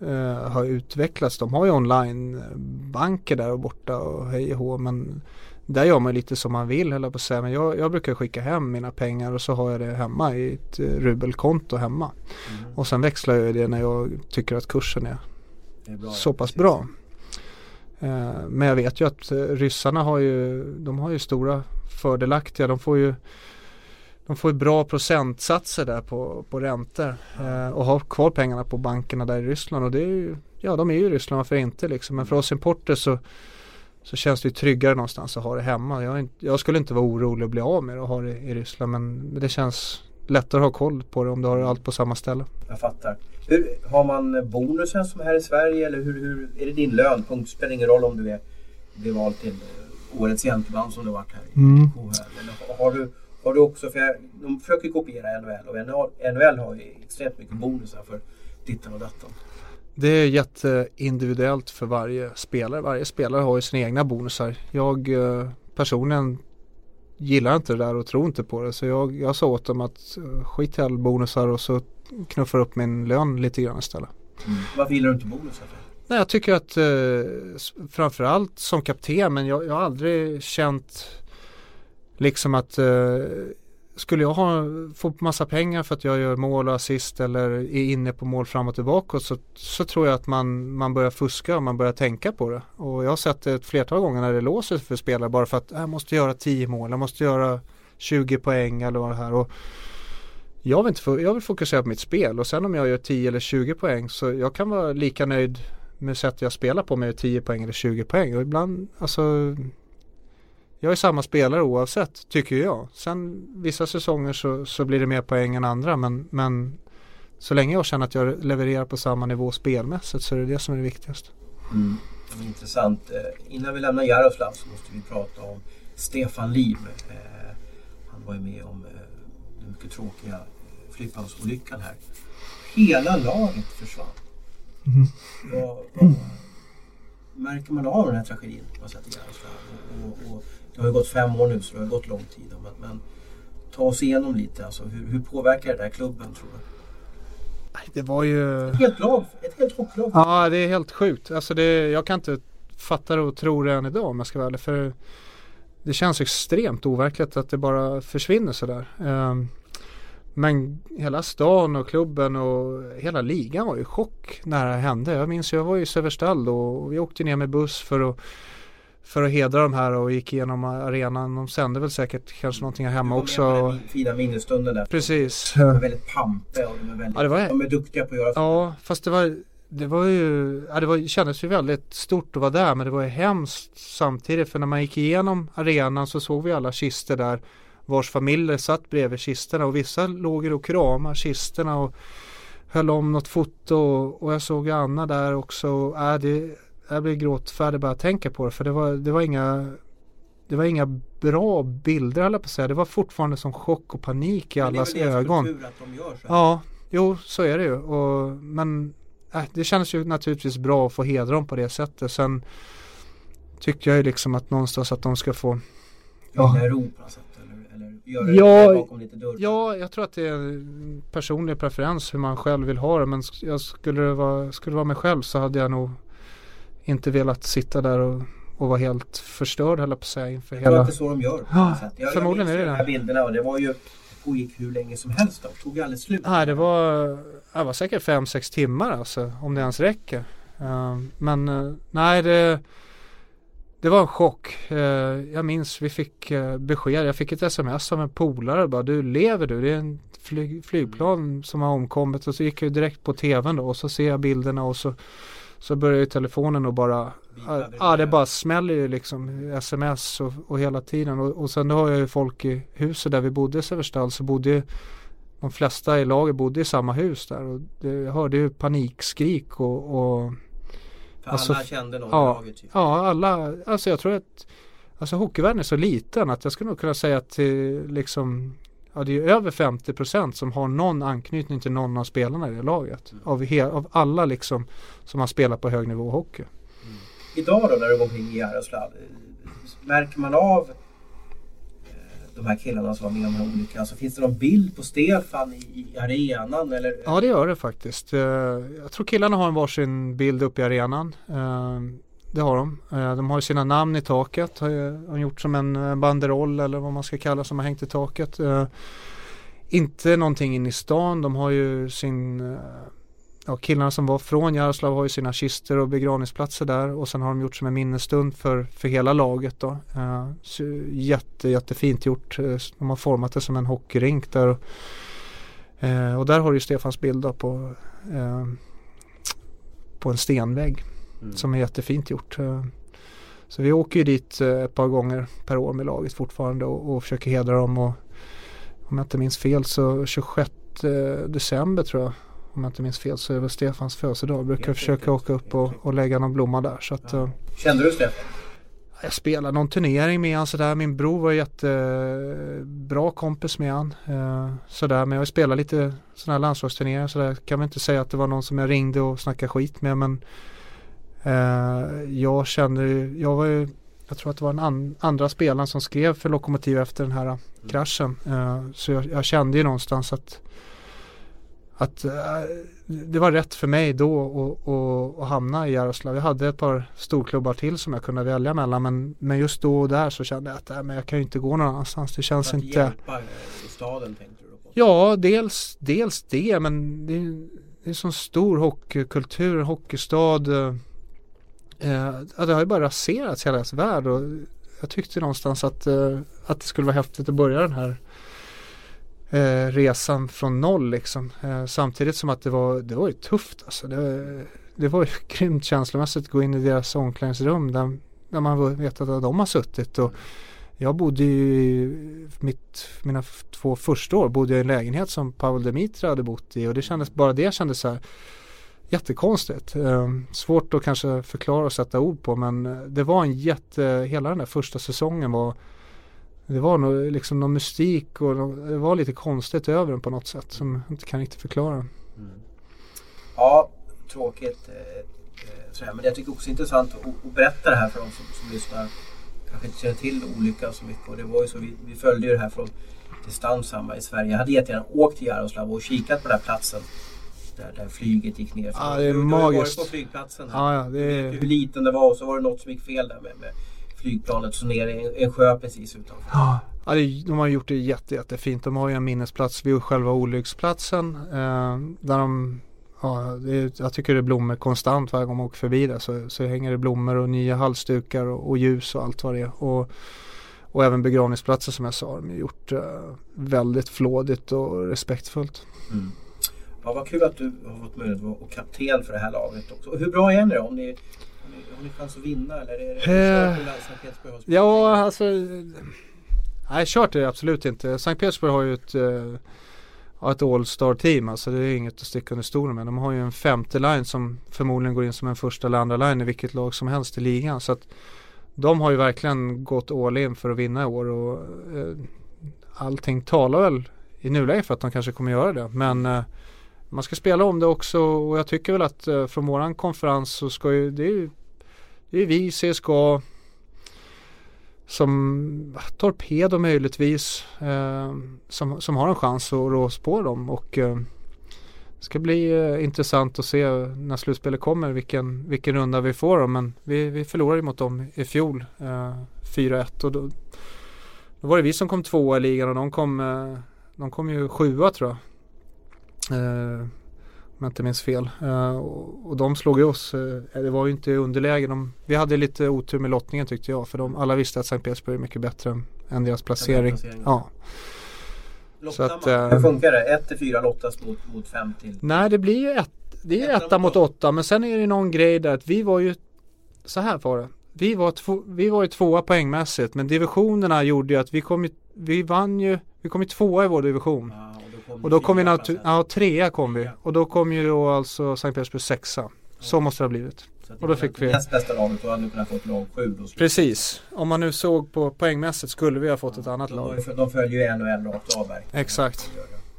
[SPEAKER 2] eh, har utvecklats. De har ju onlinebanker där och borta och hej och hå, men där gör man lite som man vill höll jag på att säga. Men jag, jag brukar skicka hem mina pengar och så har jag det hemma i ett eh, rubelkonto hemma. Och sen växlar jag det när jag tycker att kursen är
[SPEAKER 1] är bra,
[SPEAKER 2] så pass
[SPEAKER 1] precis.
[SPEAKER 2] bra. Eh, Men jag vet ju att eh, ryssarna har ju, de har ju stora fördelaktiga, de får ju de får ju bra procentsatser där på, på räntor eh, och har kvar pengarna på bankerna där i Ryssland och det är ju, ja de är ju i Ryssland, varför inte liksom. Men för oss importer så, så känns det ju tryggare någonstans att ha det hemma. Jag, inte, jag skulle inte vara orolig att bli av med det och ha det i Ryssland men det känns lättare att ha koll på det om du har allt på samma ställe.
[SPEAKER 1] Jag fattar. Hur, har man bonusen som här i Sverige eller hur, hur är det din lön? Punkt spelar ingen roll om du är, blir vald till årets gentleman som du varit här i
[SPEAKER 2] Mm.
[SPEAKER 1] KHL. Eller har du, har du också, för jag, de försöker kopiera NHL och NHL, NHL har ju extremt mycket bonusar för dittan och dattan.
[SPEAKER 2] Det är jätteindividuellt för varje spelare. Varje spelare har ju sina egna bonusar. Jag eh, personligen gillar inte det där och tror inte på det. Så jag, jag sa åt dem att eh, skit i all bonusar och så knuffar upp min lön lite grann istället.
[SPEAKER 1] Mm. Varför gillar du inte bonusar?
[SPEAKER 2] Nej, jag tycker att eh, framförallt som kapten, men jag, jag har aldrig känt liksom att eh, skulle jag ha, få massa pengar för att jag gör mål och assist eller är inne på mål fram och tillbaka så, så tror jag att man, man börjar fuska och man börjar tänka på det. Och jag har sett det ett flertal gånger när det låser för spelare bara för att jag måste göra 10 mål, jag måste göra 20 poäng eller vad det här. Och jag, vill inte, jag vill fokusera på mitt spel och sen om jag gör 10 eller 20 poäng så jag kan vara lika nöjd med sättet jag spelar på med 10 poäng eller 20 poäng. Och ibland, alltså jag är samma spelare oavsett, tycker jag. Sen vissa säsonger så, så blir det mer poäng än andra men, men så länge jag känner att jag levererar på samma nivå spelmässigt så är det det som är det viktigaste.
[SPEAKER 1] Mm. Intressant. Eh, innan vi lämnar Jaroslav så måste vi prata om Stefan Liv. Eh, han var ju med om eh, den mycket tråkiga flygplansolyckan här. Hela laget försvann. Mm. Vad, vad märker man av den här tragedin? Och, och, och det har ju gått fem år nu så det har gått lång tid. Men, men ta oss igenom lite. Alltså, hur, hur påverkar det här klubben tror du?
[SPEAKER 2] Det var ju...
[SPEAKER 1] Ett helt lag, ett helt hockeylag.
[SPEAKER 2] Ja, det är helt sjukt. Alltså det, jag kan inte fatta det och tro det än idag om jag ska vara ärlig. För det känns extremt overkligt att det bara försvinner sådär. Um, men hela stan och klubben och hela ligan var ju chock när det hände. Jag minns jag var i Söderstall och vi åkte ner med buss för att för att hedra de här och gick igenom arenan. De sände väl säkert kanske någonting här hemma också.
[SPEAKER 1] Den fina minnesstunden där.
[SPEAKER 2] Precis.
[SPEAKER 1] De är väldigt pampiga och de är, väldigt, ja, var, de är duktiga på att göra.
[SPEAKER 2] Ja, fast det var det var ju, ja, det var, kändes ju väldigt stort att vara där men det var ju hemskt samtidigt för när man gick igenom arenan så såg vi alla kister där vars familjer satt bredvid kistorna och vissa låg och kramade kistorna och höll om något foto och jag såg Anna där också. Äh, det, jag blir gråtfärdig bara jag tänker på det för det var, det var inga det var inga bra bilder alla på att säga. Det var fortfarande som chock och panik i allas ögon.
[SPEAKER 1] Men det är väl att de gör så
[SPEAKER 2] Ja, jo så är det ju. Och, men äh, det kändes ju naturligtvis bra att få hedra dem på det sättet. Sen tyckte jag ju liksom att någonstans att de ska få
[SPEAKER 1] Ja, ro på något sätt
[SPEAKER 2] göra ja, det bakom lite dörr? Ja, jag tror att det är en personlig preferens hur man själv vill ha det. Men jag skulle det vara, skulle det vara mig själv så hade jag nog inte velat sitta där och, och vara helt förstörd höll jag på att säga inför
[SPEAKER 1] hela... Det är inte så de gör. (gasps)
[SPEAKER 2] Ja, jag, förmodligen jag är det
[SPEAKER 1] de här bilderna och det var ju pågick hur länge som helst. Det tog aldrig slut.
[SPEAKER 2] Nej, det var, det var säkert 5-6 timmar alltså. Om det ens räcker. Uh, men uh, nej, det det var en chock. Uh, jag minns vi fick uh, besked. Jag fick ett sms av en polare. Bara, du lever du? Det är en flyg, flygplan som har omkommit. Och så gick jag direkt på tvn då och så ser jag bilderna och så så börjar ju telefonen och bara Ja ah, det bara smäller ju liksom sms och, och hela tiden och, och sen då har jag ju folk i huset där vi bodde i Severstall så bodde ju de flesta i laget bodde i samma hus där och det, hörde ju panikskrik och, och
[SPEAKER 1] För alltså, alla kände någon ja, i laget? Typ.
[SPEAKER 2] Ja alla, alltså jag tror att Alltså hockeyvärlden är så liten att jag skulle nog kunna säga att till liksom ja, det är över 50% som har någon anknytning till någon av spelarna i det laget. Mm. Av, he, av alla liksom som har spelat på hög nivå hockey. Mm.
[SPEAKER 1] Idag då när du går omkring i Jaroslav, märker man av eh, de här killarna som var med om den här olyckan? Alltså, finns det någon bild på Stefan i, i arenan? Eller?
[SPEAKER 2] Ja det gör det faktiskt. Eh, jag tror killarna har en varsin bild uppe i arenan. Det har de. Eh, de har ju sina namn i taket. Har de gjort som en eh, banderoll eller vad man ska kalla som har hängt i taket. Eh, inte någonting in i stan. De har ju sin Ja, killarna som var från Jaroslav har ju sina kister och begravningsplatser där och sen har de gjort som en minnesstund för, för hela laget då. Uh, jätte, jättefint gjort. De har format det som en hockeyrink där. Uh, och där har du Stefans bild då på, uh, på en stenvägg. Mm. Som är jättefint gjort. Eh, så vi åker ju dit eh, ett par gånger per år med laget fortfarande och, och försöker hedra dem. Och, om jag inte minns fel så 26 december tror jag. Om jag inte minns fel så är det väl Stefans födelsedag. Jag brukar försöka åka upp och, och lägga någon blomma där. Så att,
[SPEAKER 1] ja. Kände du Stefan?
[SPEAKER 2] jag spelade någon turnering med han sådär. Min bror var jättebra kompis med. Eh, sådär. Men jag spelade lite sådana här landslagsturneringar sådär. Kan väl inte säga att det var någon som jag ringde och snackade skit med men eh, jag kände, jag var ju jag tror att det var den an, andra spelaren som skrev för Lokomotiv efter den här mm. kraschen. Eh, så jag, jag, kände ju någonstans att att uh, det var rätt för mig då att hamna i Jaroslav. Jag hade ett par storklubbar till som jag kunde välja mellan men, men just då och där så kände jag att äh, men jag kan ju inte gå någon annanstans. Det känns
[SPEAKER 1] för att
[SPEAKER 2] inte...
[SPEAKER 1] hjälpa staden tänkte du på?
[SPEAKER 2] Ja, dels, dels det men det är, det är så stor hockeykultur, hockeystad. Eh, det har ju bara raserats hela deras värld och jag tyckte någonstans att, eh, att det skulle vara häftigt att börja den här eh, resan från noll liksom. Eh, samtidigt som att det var, det var ju tufft alltså. Det, det var ju (laughs) grymt känslomässigt att gå in i deras omklädningsrum där, där man vet att de har suttit. Och jag bodde ju i mitt, mina två första år bodde jag i en lägenhet som Pavel Demitra hade bott i och det kändes, bara det kändes så här jättekonstigt. Eh, svårt att kanske förklara och sätta ord på men eh, det var en jätte, hela den där första säsongen var det var nog liksom någon mystik och det var lite konstigt över den på något sätt som jag inte kan riktigt förklara. Mm.
[SPEAKER 1] Ja, tråkigt. Eh, eh, sådär. men jag tycker också det är intressant att, berätta det här för de som, som lyssnar. Kanske inte känner till olyckan så mycket. Och det var ju så, vi, vi följde ju det här från distans i Sverige. Jag hade jättegärna åkt till Jaroslav och kikat på den här platsen. Där, där flyget gick ner.
[SPEAKER 2] Ja, det är du, magiskt.
[SPEAKER 1] Du har på flygplatsen.
[SPEAKER 2] Här. Ja, ja, det är...
[SPEAKER 1] hur liten det var och så var det något som gick fel där med, med flygplanet så ner i en sjö precis utanför.
[SPEAKER 2] Ja, de har gjort det jätte, jättefint. De har ju en minnesplats vid själva olycksplatsen. Eh, där de, ja, det, jag tycker det är blommor konstant varje gång man åker förbi där. Så, så hänger det blommor och nya halsdukar och, och ljus och allt vad det är. Och, och även begravningsplatser som jag sa, de har gjort eh, väldigt flådigt och respektfullt. Mm.
[SPEAKER 1] Ja, vad kul att du har fått möjlighet att vara kapten för det här laget också. Och hur bra är ni då? Om ni har ni chans att vinna eller är det
[SPEAKER 2] eh, Ja, alltså Nej, kört är det absolut inte. Sankt Petersburg har ju ett, eh, ett All-Star team. Alltså det är inget att sticka under stolen med. De har ju en femte line som förmodligen går in som en första eller andra line i vilket lag som helst i ligan. Så att de har ju verkligen gått all in för att vinna i år och eh, allting talar väl i nuläget för att de kanske kommer göra det. Men eh, man ska spela om det också och jag tycker väl att eh, från våran konferens så ska ju det är ju det är vi, CSKA, som Torpedo möjligtvis eh, som, som har en chans att rå på dem och eh, det ska bli eh, intressant att se när slutspelet kommer vilken, vilken runda vi får dem men vi, vi förlorade mot dem i fjol eh, 4-1 och då, då var det vi som kom tvåa i ligan och de kom, eh, de kom ju sjua tror jag eh, om jag inte minns fel. Uh, och, och, de slog ju oss. Uh, det var ju inte underläge. De, vi hade lite otur med lottningen tyckte jag. För de, alla visste att Sankt Petersburg är mycket bättre än, än deras placering. Ja.
[SPEAKER 1] Så att, uh, Hur funkar det? 1 till 4 lottas mot, mot 5 till?
[SPEAKER 2] Nej det blir ju ett, det är etta mot 8 men sen är det någon grej där att vi var ju så här var det. Vi var, två, vi var ju tvåa poängmässigt men divisionerna gjorde ju att vi kom ju, vi vann ju, vi kom ju tvåa i vår division. Ja och då kom vi, natur- ja trea kom vi. Och då kom ju då alltså Sankt Petersburg sexa. Så måste det ha blivit.
[SPEAKER 1] Och då fick vi... Näst bästa laget, då hade ni kunnat få ett lag sju då.
[SPEAKER 2] Precis. Om man nu såg på poängmässigt skulle vi ha fått ett annat lag.
[SPEAKER 1] De följer ju en och en rakt av
[SPEAKER 2] Exakt.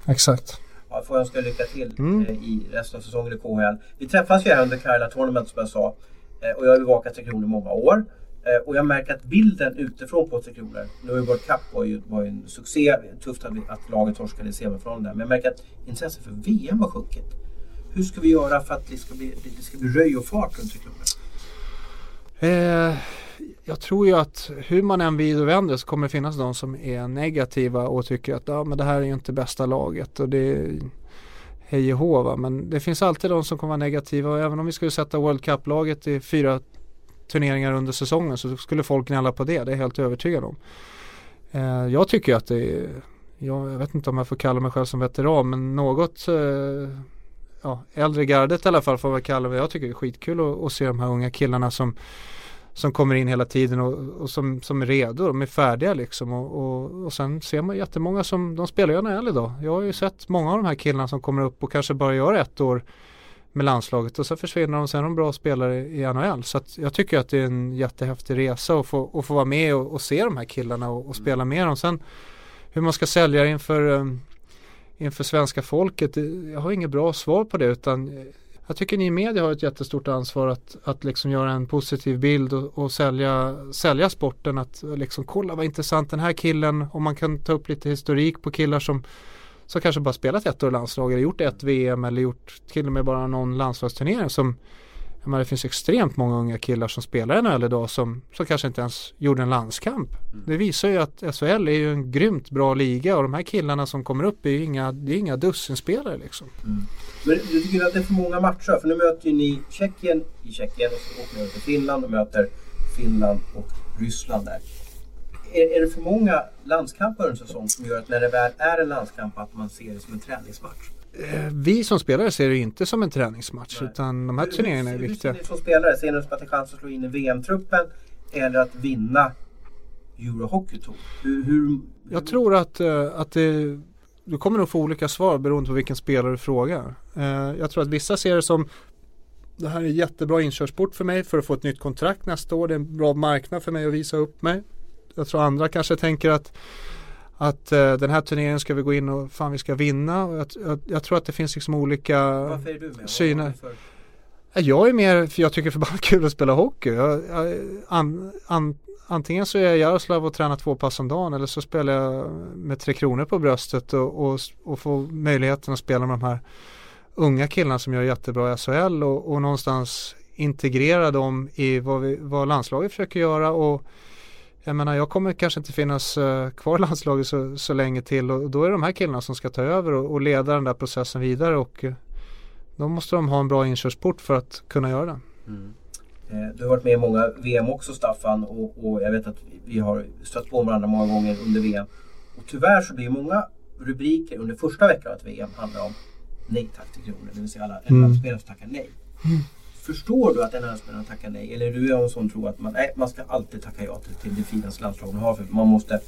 [SPEAKER 2] Exakt.
[SPEAKER 1] Ja, får jag önska lycka till mm. Eh, i resten av säsongen i KHL. Vi träffas ju här under Karla Tournament som jag sa. Eh, och jag har bevakat Tre Kronor i många år. Eh, och jag märker att bilden utifrån på Tre Kronor, nu har ju World Cup var ju, var ju en succé, tufft att, att laget torskade i semifinalen där, men jag märker att intresset för VM har sjunkit. Hur ska vi göra för att det ska bli, det ska bli röj och fart runt Tre Kronor?
[SPEAKER 2] Eh, jag tror ju att hur man än vid och vänder så kommer det finnas de som är negativa och tycker att ja, men det här är ju inte bästa laget och det är hej och hå, Men det finns alltid de som kommer vara negativa och även om vi skulle sätta World Cup-laget i fyra turneringar under säsongen så skulle folk gnälla på det. Det är jag helt övertygad om. Eh, jag tycker att det är, jag vet inte om jag får kalla mig själv som veteran men något eh, ja, äldre gardet i alla fall får jag kalla mig. Jag tycker det är skitkul att, att se de här unga killarna som som kommer in hela tiden och, och som, som är redo, de är färdiga liksom och, och, och sen ser man jättemånga som, de spelar ju NHL idag. Jag har ju sett många av de här killarna som kommer upp och kanske bara gör ett år med landslaget och så försvinner de sen är de bra spelare i NHL. Så jag tycker att det är en jättehäftig resa att få, att få vara med och, och se de här killarna och, och spela med dem. Sen hur man ska sälja inför, um, inför svenska folket, jag har inget bra svar på det utan jag tycker ni i media har ett jättestort ansvar att, att liksom göra en positiv bild och, och sälja, sälja sporten. Att liksom kolla vad intressant den här killen, om man kan ta upp lite historik på killar som som kanske bara spelat ett år i landslaget, eller gjort ett VM eller gjort till och med bara någon landslagsturnering som jag menar, det finns extremt många unga killar som spelar i NHL idag som, som kanske inte ens gjorde en landskamp. Mm. Det visar ju att SHL är ju en grymt bra liga och de här killarna som kommer upp är ju inga, det är inga dussinspelare liksom. Mm.
[SPEAKER 1] Men du tycker att det är för många matcher? För nu möter ju ni Tjeckien i Tjeckien och så åker ni till Finland och möter Finland och Ryssland där är, är det för många landskamper en säsong som gör att när det väl är en landskamp att man ser det som en träningsmatch?
[SPEAKER 2] Eh, vi som spelare ser det inte som en träningsmatch Nej. utan de här turneringarna är viktiga. Hur ser
[SPEAKER 1] ni som spelare? Ser ni att det chans att slå in i VM-truppen eller att vinna Eurohockey Tour? Hur, hur,
[SPEAKER 2] Jag tror att, eh, att det, du kommer nog få olika svar beroende på vilken spelare du frågar. Eh, jag tror att vissa ser det som det här är jättebra inkörsport för mig för att få ett nytt kontrakt nästa år. Det är en bra marknad för mig att visa upp mig jag tror andra kanske tänker att att uh, den här turneringen ska vi gå in och fan vi ska vinna. Och jag, jag, jag tror att det finns liksom olika
[SPEAKER 1] Varför är du med?
[SPEAKER 2] syner. Jag är mer, för jag tycker förbannat (laughs) kul att spela hockey. Jag, an, an, antingen så är jag Jaroslav och tränar två pass om dagen eller så spelar jag med tre kronor på bröstet och, och, och får möjligheten att spela med de här unga killarna som gör jättebra i SHL och, och någonstans integrera dem i vad, vi, vad landslaget försöker göra och jag menar jag kommer kanske inte finnas uh, kvar i (laughs) landslaget så, så länge till och då är det de här killarna som ska ta över och, och leda den där processen vidare och uh, då måste de ha en bra inkörsport för att kunna göra det. Mm.
[SPEAKER 1] Eh, du har varit med i många VM också Staffan och, och, jag vet att vi har stött på varandra många gånger under VM. Och tyvärr så blir många rubriker under första veckan av ett VM handlar om nej tack till kronor, det vill säga alla mm. spelare som tackar nej. Förstår du att en spelare tackar nej? Eller är du en som tror att man, nej, man ska alltid tacka ja till, till det finaste landslaget man har för man måste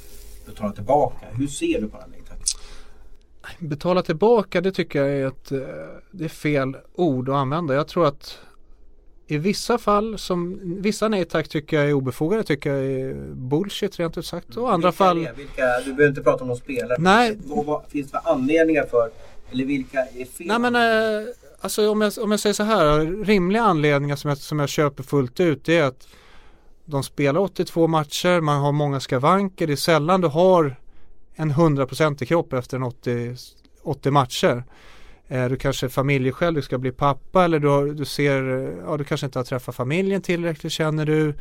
[SPEAKER 1] betala tillbaka. Hur ser du på det nej tack?
[SPEAKER 2] Betala tillbaka det tycker jag är ett, eh, det är fel ord att använda. Jag tror att i vissa fall, som vissa nej tack tycker jag är obefogade, tycker jag är bullshit rent ut sagt. Och andra
[SPEAKER 1] vilka
[SPEAKER 2] fall...
[SPEAKER 1] Vilka, du behöver inte prata om någon spelare.
[SPEAKER 2] Nej.
[SPEAKER 1] Vad, vad finns det för anledningar för, eller vilka är fel?
[SPEAKER 2] Nej men äh, Alltså om jag, om jag säger så här, rimliga anledningar som jag, som jag köper fullt ut det är att de spelar 82 matcher, man har många skavanker, det är sällan du har en 100% kropp efter en 80, 80 matcher. Eh, du kanske är familjeskäl, du ska bli pappa eller du, har, du ser, eh, ja du kanske inte har träffat familjen tillräckligt känner du.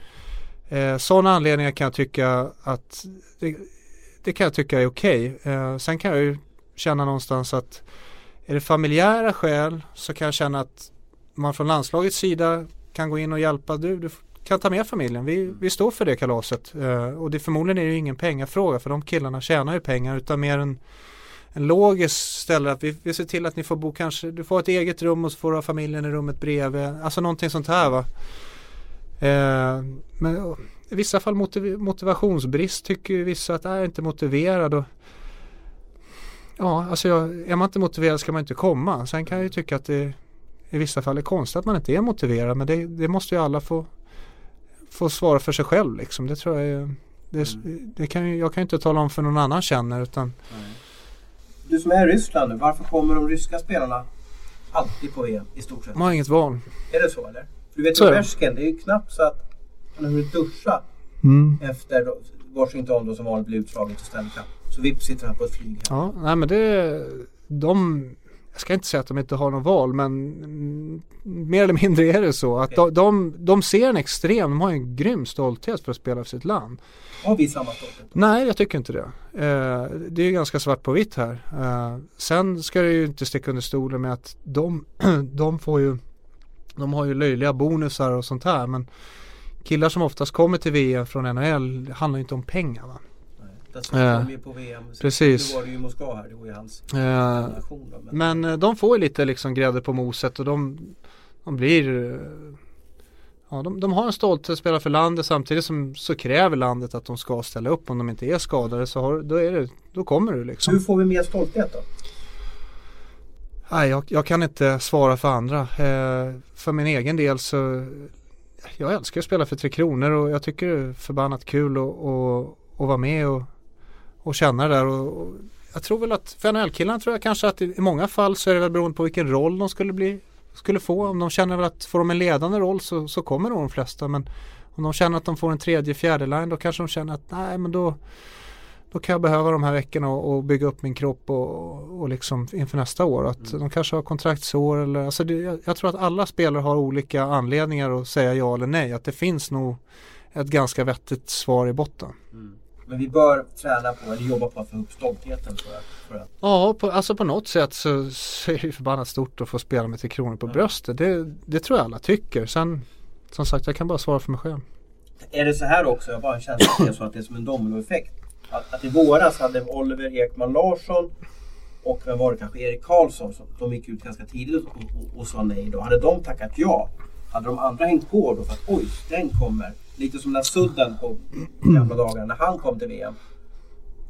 [SPEAKER 2] Eh, sådana anledningar kan jag tycka att det, det kan jag tycka är okej. Okay. Eh, sen kan jag ju känna någonstans att är det familjära skäl så kan jag känna att man från landslagets sida kan gå in och hjälpa. Du, du kan ta med familjen. Vi, vi står för det kalaset. Uh, och det förmodligen är det ju ingen pengafråga för de killarna tjänar ju pengar utan mer en, en logisk ställe att vi, vi ser till att ni får bo kanske, du får ett eget rum och så får du ha familjen i rummet bredvid. Alltså någonting sånt här va. Uh, men i vissa fall motiv, motivationsbrist tycker ju vissa att äh, jag är inte motiverad. Och, ja, alltså jag, är man inte motiverad ska man inte komma. Sen kan jag ju tycka att det i vissa fall är konstigt att man inte är motiverad. Men det, det måste ju alla få, få svara för sig själv liksom. Det tror jag är, det, mm. det kan, jag kan ju inte tala om för någon annan känner utan
[SPEAKER 1] Du som är i Ryssland nu, varför kommer de ryska spelarna alltid på VM i stort sett?
[SPEAKER 2] De har inget val.
[SPEAKER 1] Är det så eller? För du vet ju Ovechkin, det är ju knappt så att han har hunnit duscha mm. efter Washington då som vanligt blev utslaget i Stanley Cup. Så vips sitter han på ett flyg.
[SPEAKER 2] Här. Ja, nej men det, de, jag ska inte säga att de inte har något val men mm, mer eller mindre är det så att okay. de, de, de, ser en extrem, de har en grym stolthet för att spela för sitt land.
[SPEAKER 1] Har vi samma stolthet?
[SPEAKER 2] Nej, jag tycker inte det. Eh, det är ju ganska svart på vitt här. Eh, sen ska det ju inte sticka under stolen med att de, (clears throat) de får ju, de har ju löjliga bonusar och sånt här men killar som oftast kommer till VM från NHL handlar inte om pengar. Va?
[SPEAKER 1] Där eh, på VM.
[SPEAKER 2] Precis.
[SPEAKER 1] Då var det ju Moskva här, det var ju hans eh, nation.
[SPEAKER 2] Då, men men eh, de får ju lite liksom grädde på moset och de, de blir eh, Ja, de, de har en stolthet att spela för landet samtidigt som så kräver landet att de ska ställa upp om de inte är skadade så har, då, är det, då kommer du liksom.
[SPEAKER 1] Hur får vi mer stolthet då?
[SPEAKER 2] Nej, jag, jag, kan inte svara för andra. Eh, för min egen del så jag älskar att spela för Tre Kronor och jag tycker det är förbannat kul att vara med och, och känna det där. Och, och jag tror väl att för NHL-killarna tror jag kanske att i, många fall så är det väl beroende på vilken roll de skulle bli skulle få. Om de känner väl att får de en ledande roll så, så kommer nog de flesta. Men om de känner att de får en tredje, fjärde line då kanske de känner att nej men då då kan jag behöva de här veckorna och, och bygga upp min kropp och, och liksom inför nästa år. Att mm. De kanske har kontraktsår eller alltså det, jag, jag, tror att alla spelare har olika anledningar att säga ja eller nej. Att det finns nog ett ganska vettigt svar i botten. Mm.
[SPEAKER 1] Men vi bör träna på eller jobba på att få upp stoltheten för att, för att...
[SPEAKER 2] Ja, på, alltså på något sätt så, så är det förbannat stort att få spela med Tre Kronor på mm. bröstet. Det, det tror jag alla tycker. Sen som sagt, jag kan bara svara för mig själv.
[SPEAKER 1] Är det så här också, jag bara känner att det är så att det är som en dominoeffekt. Att, att i våras hade Oliver Ekman Larsson och vem var det kanske Erik Karlsson, som, de gick ut ganska tidigt och, och, och sa nej då. Hade de tackat ja, hade de andra hängt på då för att oj, den kommer. Lite som när Sudden på gamla dagar, när han kom till VM.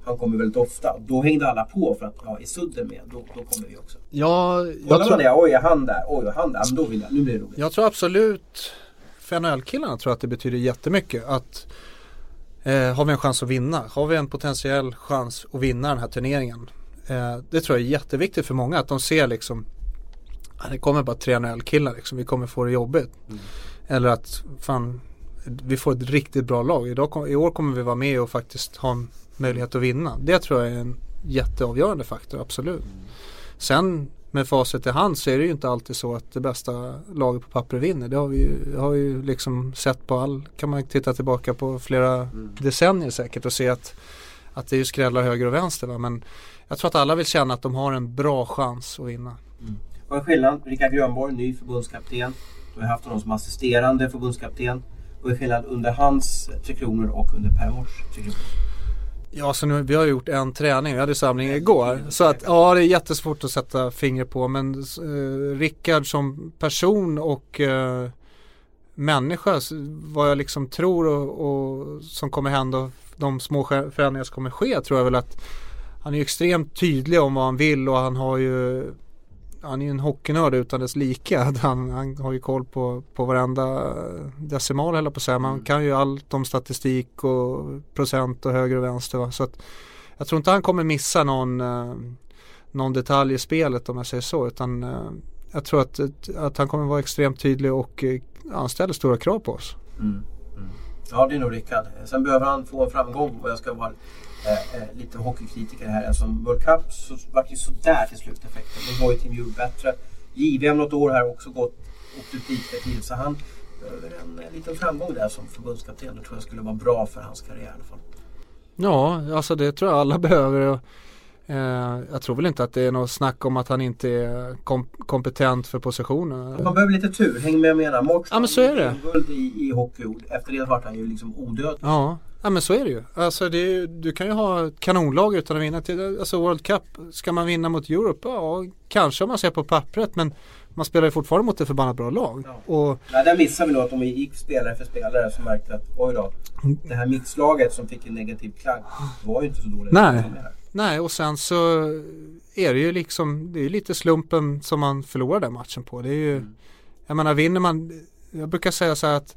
[SPEAKER 1] Han kommer väldigt ofta. Då hängde alla på för att ja, är Sudden med, då, då kommer vi också.
[SPEAKER 2] Ja,
[SPEAKER 1] jag Kollar tror... man det, oj är han där, oj är han där, men då vill jag, nu blir det roligt.
[SPEAKER 2] Jag tror absolut, för NHL-killarna tror jag att det betyder jättemycket att eh, har vi en chans att vinna? Har vi en potentiell chans att vinna den här turneringen? Eh, det tror jag är jätteviktigt för många att de ser liksom det kommer bara tre NHL-killar liksom, vi kommer få det jobbigt. Mm. Eller att fan, vi får ett riktigt bra lag. Idag, I år kommer vi vara med och faktiskt ha en möjlighet att vinna. Det tror jag är en jätteavgörande faktor, absolut. Sen med facit i hand så är det ju inte alltid så att det bästa laget på papper vinner. Det har vi ju, har ju liksom sett på all, kan man titta tillbaka på flera mm. decennier säkert och se att, att det är ju skrällar höger och vänster. Va? Men jag tror att alla vill känna att de har en bra chans att vinna.
[SPEAKER 1] Mm. Vad är skillnaden? Rickard Grönborg, ny förbundskapten. Du har haft honom som assisterande förbundskapten. Vad är skillnaden under hans Tre Kronor och under Per Mors Tre Kronor?
[SPEAKER 2] Ja, så nu, vi har gjort en träning, vi hade samling igår. Så att ja, det är jättesvårt att sätta fingret på. Men eh, Rickard som person och eh, människa, vad jag liksom tror och, och som kommer hända, de små förändringar som kommer ske, tror jag väl att han är extremt tydlig om vad han vill och han har ju han är ju en hockeynörd utan dess like. (laughs) Han, han har ju koll på, på varenda decimal eller på säga. Man mm. kan ju allt om statistik och procent och höger och vänster. Va? Så att jag tror inte han kommer missa någon, eh, någon detalj i spelet om jag säger så. Utan eh, jag tror att, att han kommer vara extremt tydlig och eh, han ställer stora krav på oss. Mm.
[SPEAKER 1] Mm. Ja det är nog Rickard. Sen behöver han få en framgång och jag ska vara eh, eh, lite hockeykritiker här. Alltså World Cup så vart ju sådär till slut effekten. Då var ju Team Europe bättre. JVM något år här också gått åkt ut lite för tidigt. Så han behöver en, en liten framgång där som förbundskapten. Det tror jag skulle vara bra för hans karriär i alla fall.
[SPEAKER 2] Ja, alltså det tror jag alla (laughs) behöver. Eh, jag tror väl inte att det är något snack om att han inte är kom kompetent för positionen.
[SPEAKER 1] Man behöver lite tur, häng med och menar. Mårtsson
[SPEAKER 2] ja, men så är det.
[SPEAKER 1] guld i, i hockey. Efter det vart han ju liksom odödlig.
[SPEAKER 2] Ja, Ja men så är det ju. Alltså det är, du kan ju ha ett kanonlag utan att vinna. Till, alltså World Cup, ska man vinna mot Europe? Ja, kanske om man ser på pappret men man spelar ju fortfarande mot ett förbannat bra lag.
[SPEAKER 1] Ja. Och, Nej, där missar vi nog att om vi gick spelare för spelare så märkte att oj då, det här mixlaget som fick en negativ klang var ju inte så dåligt.
[SPEAKER 2] Nej. Nej, och sen så är det ju liksom, det är lite slumpen som man förlorar den matchen på. Det är ju, mm. jag menar vinner man, jag brukar säga så här att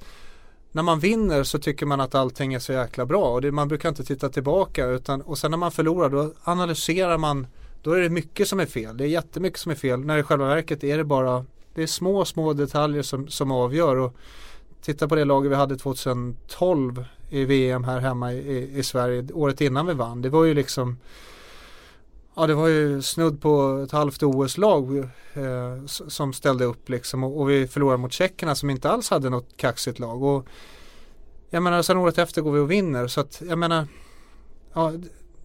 [SPEAKER 2] när man vinner så tycker man att allting är så jäkla bra och det, man brukar inte titta tillbaka utan och sen när man förlorar då analyserar man då är det mycket som är fel. Det är jättemycket som är fel. När i själva verket är det bara det är små, små detaljer som, som avgör. Och titta på det laget vi hade 2012 i VM här hemma i, i Sverige, året innan vi vann. Det var ju liksom Ja det var ju snudd på ett halvt OS-lag eh, som ställde upp liksom och, och, vi förlorade mot tjeckerna som inte alls hade något kaxigt lag. Och jag menar sen året efter går vi och vinner så att jag menar ja,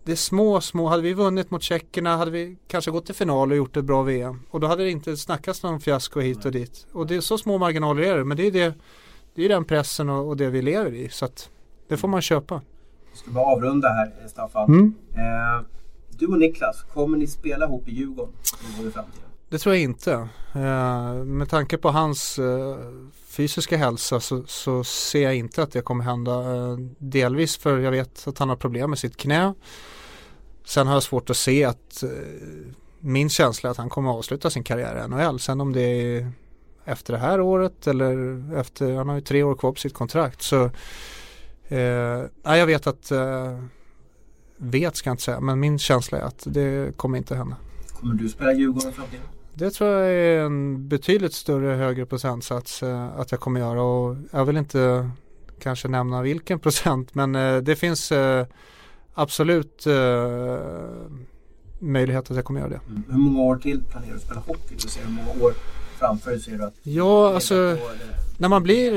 [SPEAKER 2] det är små, små. Hade vi vunnit mot tjeckerna hade vi kanske gått till final och gjort ett bra VM. Och då hade det inte snackats någon fiasko hit och dit. Och det är så små marginaler är det. Men det är, det, det är den pressen och, och det vi lever i. Så att det får man köpa.
[SPEAKER 1] Vi ska bara avrunda här Staffan. Mm. Eh, du och Niklas, kommer ni spela ihop i Djurgården i framtiden?
[SPEAKER 2] Det tror jag inte. Eh, med tanke på hans eh, fysiska hälsa så, så, ser jag inte att det kommer hända. Eh, delvis för jag vet att han har problem med sitt knä. Sen har jag svårt att se att min känsla är att han kommer att avsluta sin karriär i NHL. Sen om det är efter det här året eller efter, han har ju tre år kvar på sitt kontrakt. Så eh, jag vet att, eh, vet ska jag inte säga, men min känsla är att det kommer inte hända.
[SPEAKER 1] Kommer du spela Djurgården i framtiden?
[SPEAKER 2] Det tror jag är en betydligt större högre procentsats eh, att jag kommer göra och jag vill inte kanske nämna vilken (laughs) procent men eh, det finns eh, absolut eh, möjlighet att jag kommer göra det.
[SPEAKER 1] Mm. Hur många år till planerar du att spela hockey? Du ser hur många år framför dig ser du att
[SPEAKER 2] Ja, alltså när man blir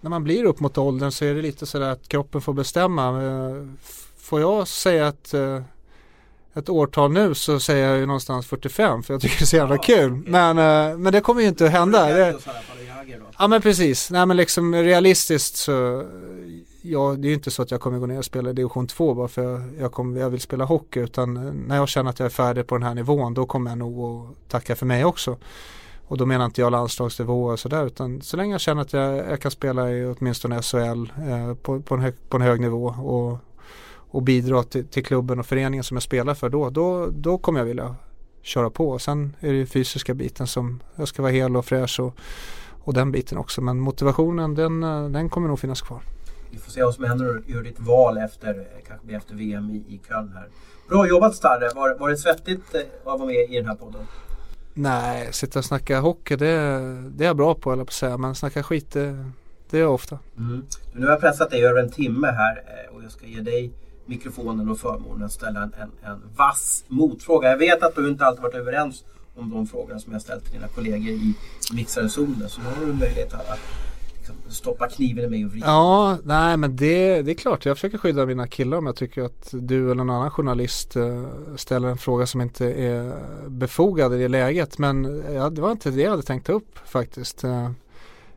[SPEAKER 2] när man blir upp mot åldern så är det lite sådär att kroppen får bestämma. Eh, får jag säga att eh, ett årtal nu så säger jag ju någonstans 45 för jag tycker det är så jävla kul. Men, äh, men det kommer ju inte att hända. Det, ja men precis, nej men liksom realistiskt så ja, det är ju inte så att jag kommer gå ner och spela division 2 bara för jag, jag, kommer, jag vill spela hockey utan när jag känner att jag är färdig på den här nivån då kommer jag nog att tacka för mig också. Och då menar inte jag landslagsnivå och sådär utan så länge jag känner att jag, jag kan spela i åtminstone SHL eh, på, på, en hög, på en hög nivå och och bidra till, till, klubben och föreningen som jag spelar för då, då, då kommer jag vilja köra på. Och sen är det ju fysiska biten som jag ska vara hel och fräsch och, och den biten också. Men motivationen den, den kommer nog finnas kvar.
[SPEAKER 1] Vi får se vad som händer gör ditt val efter, kanske efter VM i, i Köln här. Bra jobbat Starre! Var, var det svettigt eh, att vara med i den här podden?
[SPEAKER 2] Nej, sitta och snacka hockey det, det är jag bra på eller på säga. Men snacka skit det, det är jag ofta.
[SPEAKER 1] Mm. Nu har jag pressat dig över en timme här eh, och jag ska ge dig mikrofonen och förmånen att ställa en, en, en vass motfråga. Jag vet att du inte alltid varit överens om de frågorna som jag ställt till dina kollegor i mixade zonen. Så nu har du möjlighet att liksom, stoppa kniven i mig och vrida.
[SPEAKER 2] Ja, nej men det, det är klart. Jag försöker skydda mina killar om jag tycker att du eller någon annan journalist eh, ställer en fråga som inte är befogad i det läget. Men eh, ja, det var inte det jag hade tänkt ta upp faktiskt. Eh,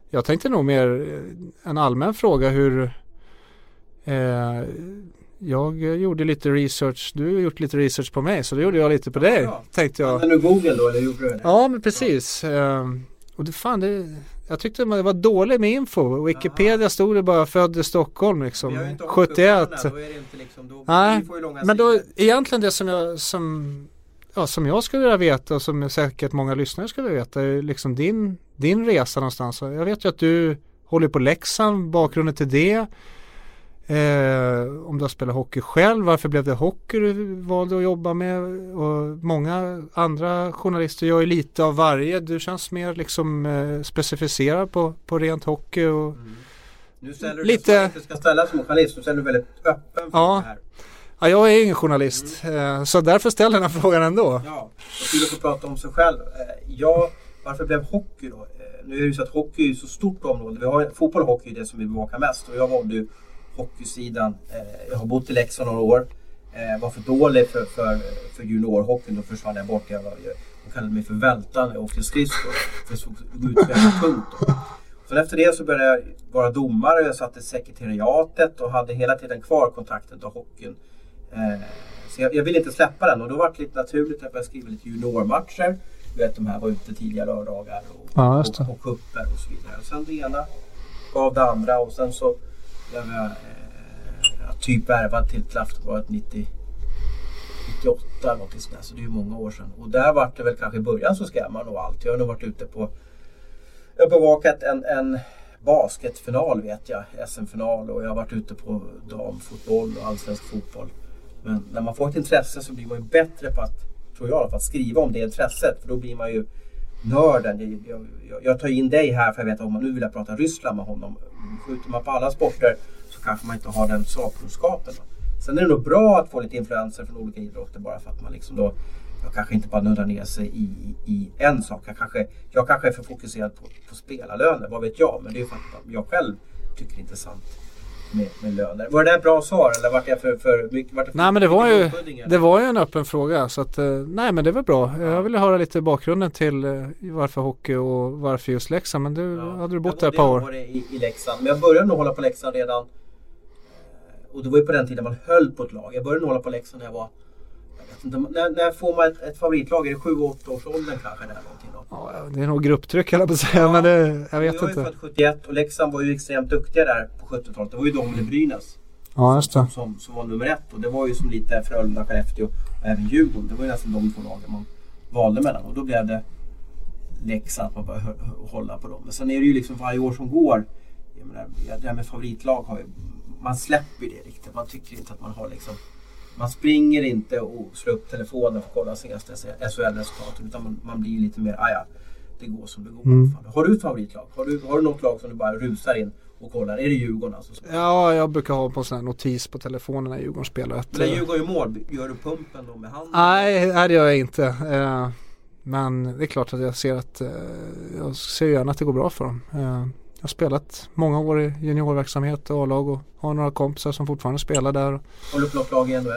[SPEAKER 2] jag tänkte nog mer en allmän fråga hur Eh, jag gjorde lite research, du har gjort lite research på mig så då gjorde jag lite på dig. Ja. Tänkte jag.
[SPEAKER 1] Använder du Google då eller gjorde du det?
[SPEAKER 2] Ja men precis. Ja. Ehm, och det, fan, det, jag tyckte det var dåligt med info. Wikipedia Aha. stod det bara född i Stockholm liksom. 71. Liksom, Nej, men då egentligen det som jag, som, ja, som jag skulle vilja veta och som säkert många lyssnare skulle vilja veta är liksom din, din resa någonstans. Jag vet ju att du håller på Leksand, bakgrunden till det. Eh, om du har spelat hockey själv, varför blev det hockey du valde att jobba med? Och många andra journalister gör ju lite av varje. Du känns mer liksom eh, specificerad på, på rent hockey. Och mm.
[SPEAKER 1] Nu ställer du lite... det som ska ställas som journalist, så ställer du väldigt öppen för
[SPEAKER 2] ja. det här. Ja, jag är ingen journalist, mm. eh, så därför ställer jag den här frågan ändå.
[SPEAKER 1] Ja, kul att få prata om sig själv. Eh, jag, varför blev hockey då? Eh, nu är det ju så att hockey är så stort område. Vi har, fotboll och hockey är det som vi bevakar mest och jag valde ju hockeysidan. Eh, jag har bott i Leksand några år. Eh, var för dålig för, för, för juniorhockeyn. Då försvann jag bort. Jag var, de kallade mig för vältan när jag åkte skridskor. För att gå ut väldigt tungt. Sen efter det så började jag vara domare. Jag satt i sekretariatet och hade hela tiden kvar kontakten till hockeyn. Eh, så jag, jag ville inte släppa den och då var det lite naturligt att jag skriva lite juniormatcher. Du vet de här var ute tidiga lördagar och, ja, och, och kupper och så vidare. Och sen det ena gav det andra och sen så jag har eh, typ värvat till Kraftbolaget 90, 98 eller någonting sånt där. Så det är ju många år sedan. Och där var det väl kanske i början så skrev man nog allt. Jag har nog varit ute på... Jag har bevakat en, en basketfinal vet jag. SM-final och jag har varit ute på damfotboll och allsvensk fotboll. Men när man får ett intresse så blir man ju bättre på att, tror jag, i alla fall, skriva om det intresset. För då blir man ju nörden. Jag, jag, jag tar in dig här för jag vet att om man nu vill jag prata Ryssland med honom. Skjuter man på alla sporter så kanske man inte har den sakkunskapen. Sen är det nog bra att få lite influenser från olika idrotter bara för att man liksom då jag kanske inte bara nuddar ner sig i, i en sak. Jag kanske, jag kanske är för fokuserad på, på spelarlöner, vad vet jag. Men det är ju för att jag själv tycker det är intressant med, med löner. Var det där bra svar eller vart jag för, för? Vart
[SPEAKER 2] för nej men det var, ju, det var ju en öppen fråga så att eh, nej men det var bra. Ja. Jag ville höra lite bakgrunden till eh, varför hockey och varför just Leksand. Men du, ja. hade du bott där ett par år?
[SPEAKER 1] I, i Leksand. Men jag började nog hålla på Leksand redan eh, och det var ju på den tiden man höll på ett lag. Jag började nog hålla på Leksand när jag var inte, när, när får man ett, ett favoritlag? Är det 7-8 års åldern kanske? Där, någonting då?
[SPEAKER 2] Ja, det är nog grupptryck eller på att säga. Ja, men det, jag vet
[SPEAKER 1] jag
[SPEAKER 2] inte.
[SPEAKER 1] Jag är född 71 och Leksand var ju extremt duktiga där på 70-talet. Det var ju de med Brynäs.
[SPEAKER 2] Ja, just det.
[SPEAKER 1] Som, som, som var nummer ett och det var ju som lite Frölunda, Skellefteå och även Djurgården. Det var ju nästan de två lagen man valde mellan och då blev det Leksand att man började hålla på dem. Men sen är det ju liksom varje år som går. Jag menar, det här med favoritlag har ju, man släpper ju det riktigt. Man tycker inte att man har liksom man springer inte och slår upp telefonen för att kolla senaste SHL-resultaten utan man, man blir lite mer, "Ah, ja det går som det går.
[SPEAKER 2] Mm.
[SPEAKER 1] Har du ett favoritlag? Har du, har du något lag som du bara rusar in och kollar? Är det Djurgården alltså?
[SPEAKER 2] Ja, jag brukar ha på sån här notis på telefonen när Djurgården spelar. Att,
[SPEAKER 1] Men när
[SPEAKER 2] eh,
[SPEAKER 1] Djurgården gör mål, gör du pumpen då med handen?
[SPEAKER 2] Nej, det gör jag inte. Eh, Men det är klart att jag ser att eh, jag ser gärna att det går bra för dem. Jag har spelat många år i juniorverksamhet och A-lag och har några kompisar som fortfarande spelar där.
[SPEAKER 1] Håller du på något lag i NHL?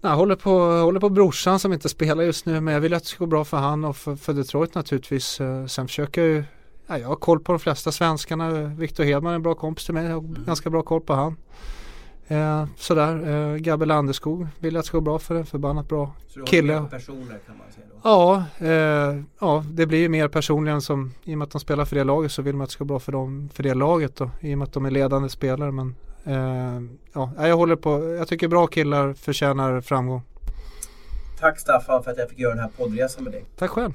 [SPEAKER 2] Jag håller på, håller på brorsan som inte spelar just nu men jag vill att det ska gå bra för han och för, för Detroit naturligtvis. Eh, Sen försöker jag ju, ja, jag har koll på de flesta svenskarna. Viktor Hedman är en bra kompis till mig, jag har ganska bra koll på han. Eh, sådär, eh, Gabbe Landeskog vill att det ska gå bra för en förbannat bra
[SPEAKER 1] Så du
[SPEAKER 2] Kille.
[SPEAKER 1] personer kan man säga då?
[SPEAKER 2] Ja, eh, ja, det blir ju mer personligen som i och med att de spelar för det laget så vill man att det ska gå bra för dem för det laget då, i och med att de är ledande spelare. Men eh, ja, jag håller på, jag tycker bra killar förtjänar framgång.
[SPEAKER 1] Tack Staffan för att jag fick göra den här poddresan med dig.
[SPEAKER 2] Tack själv.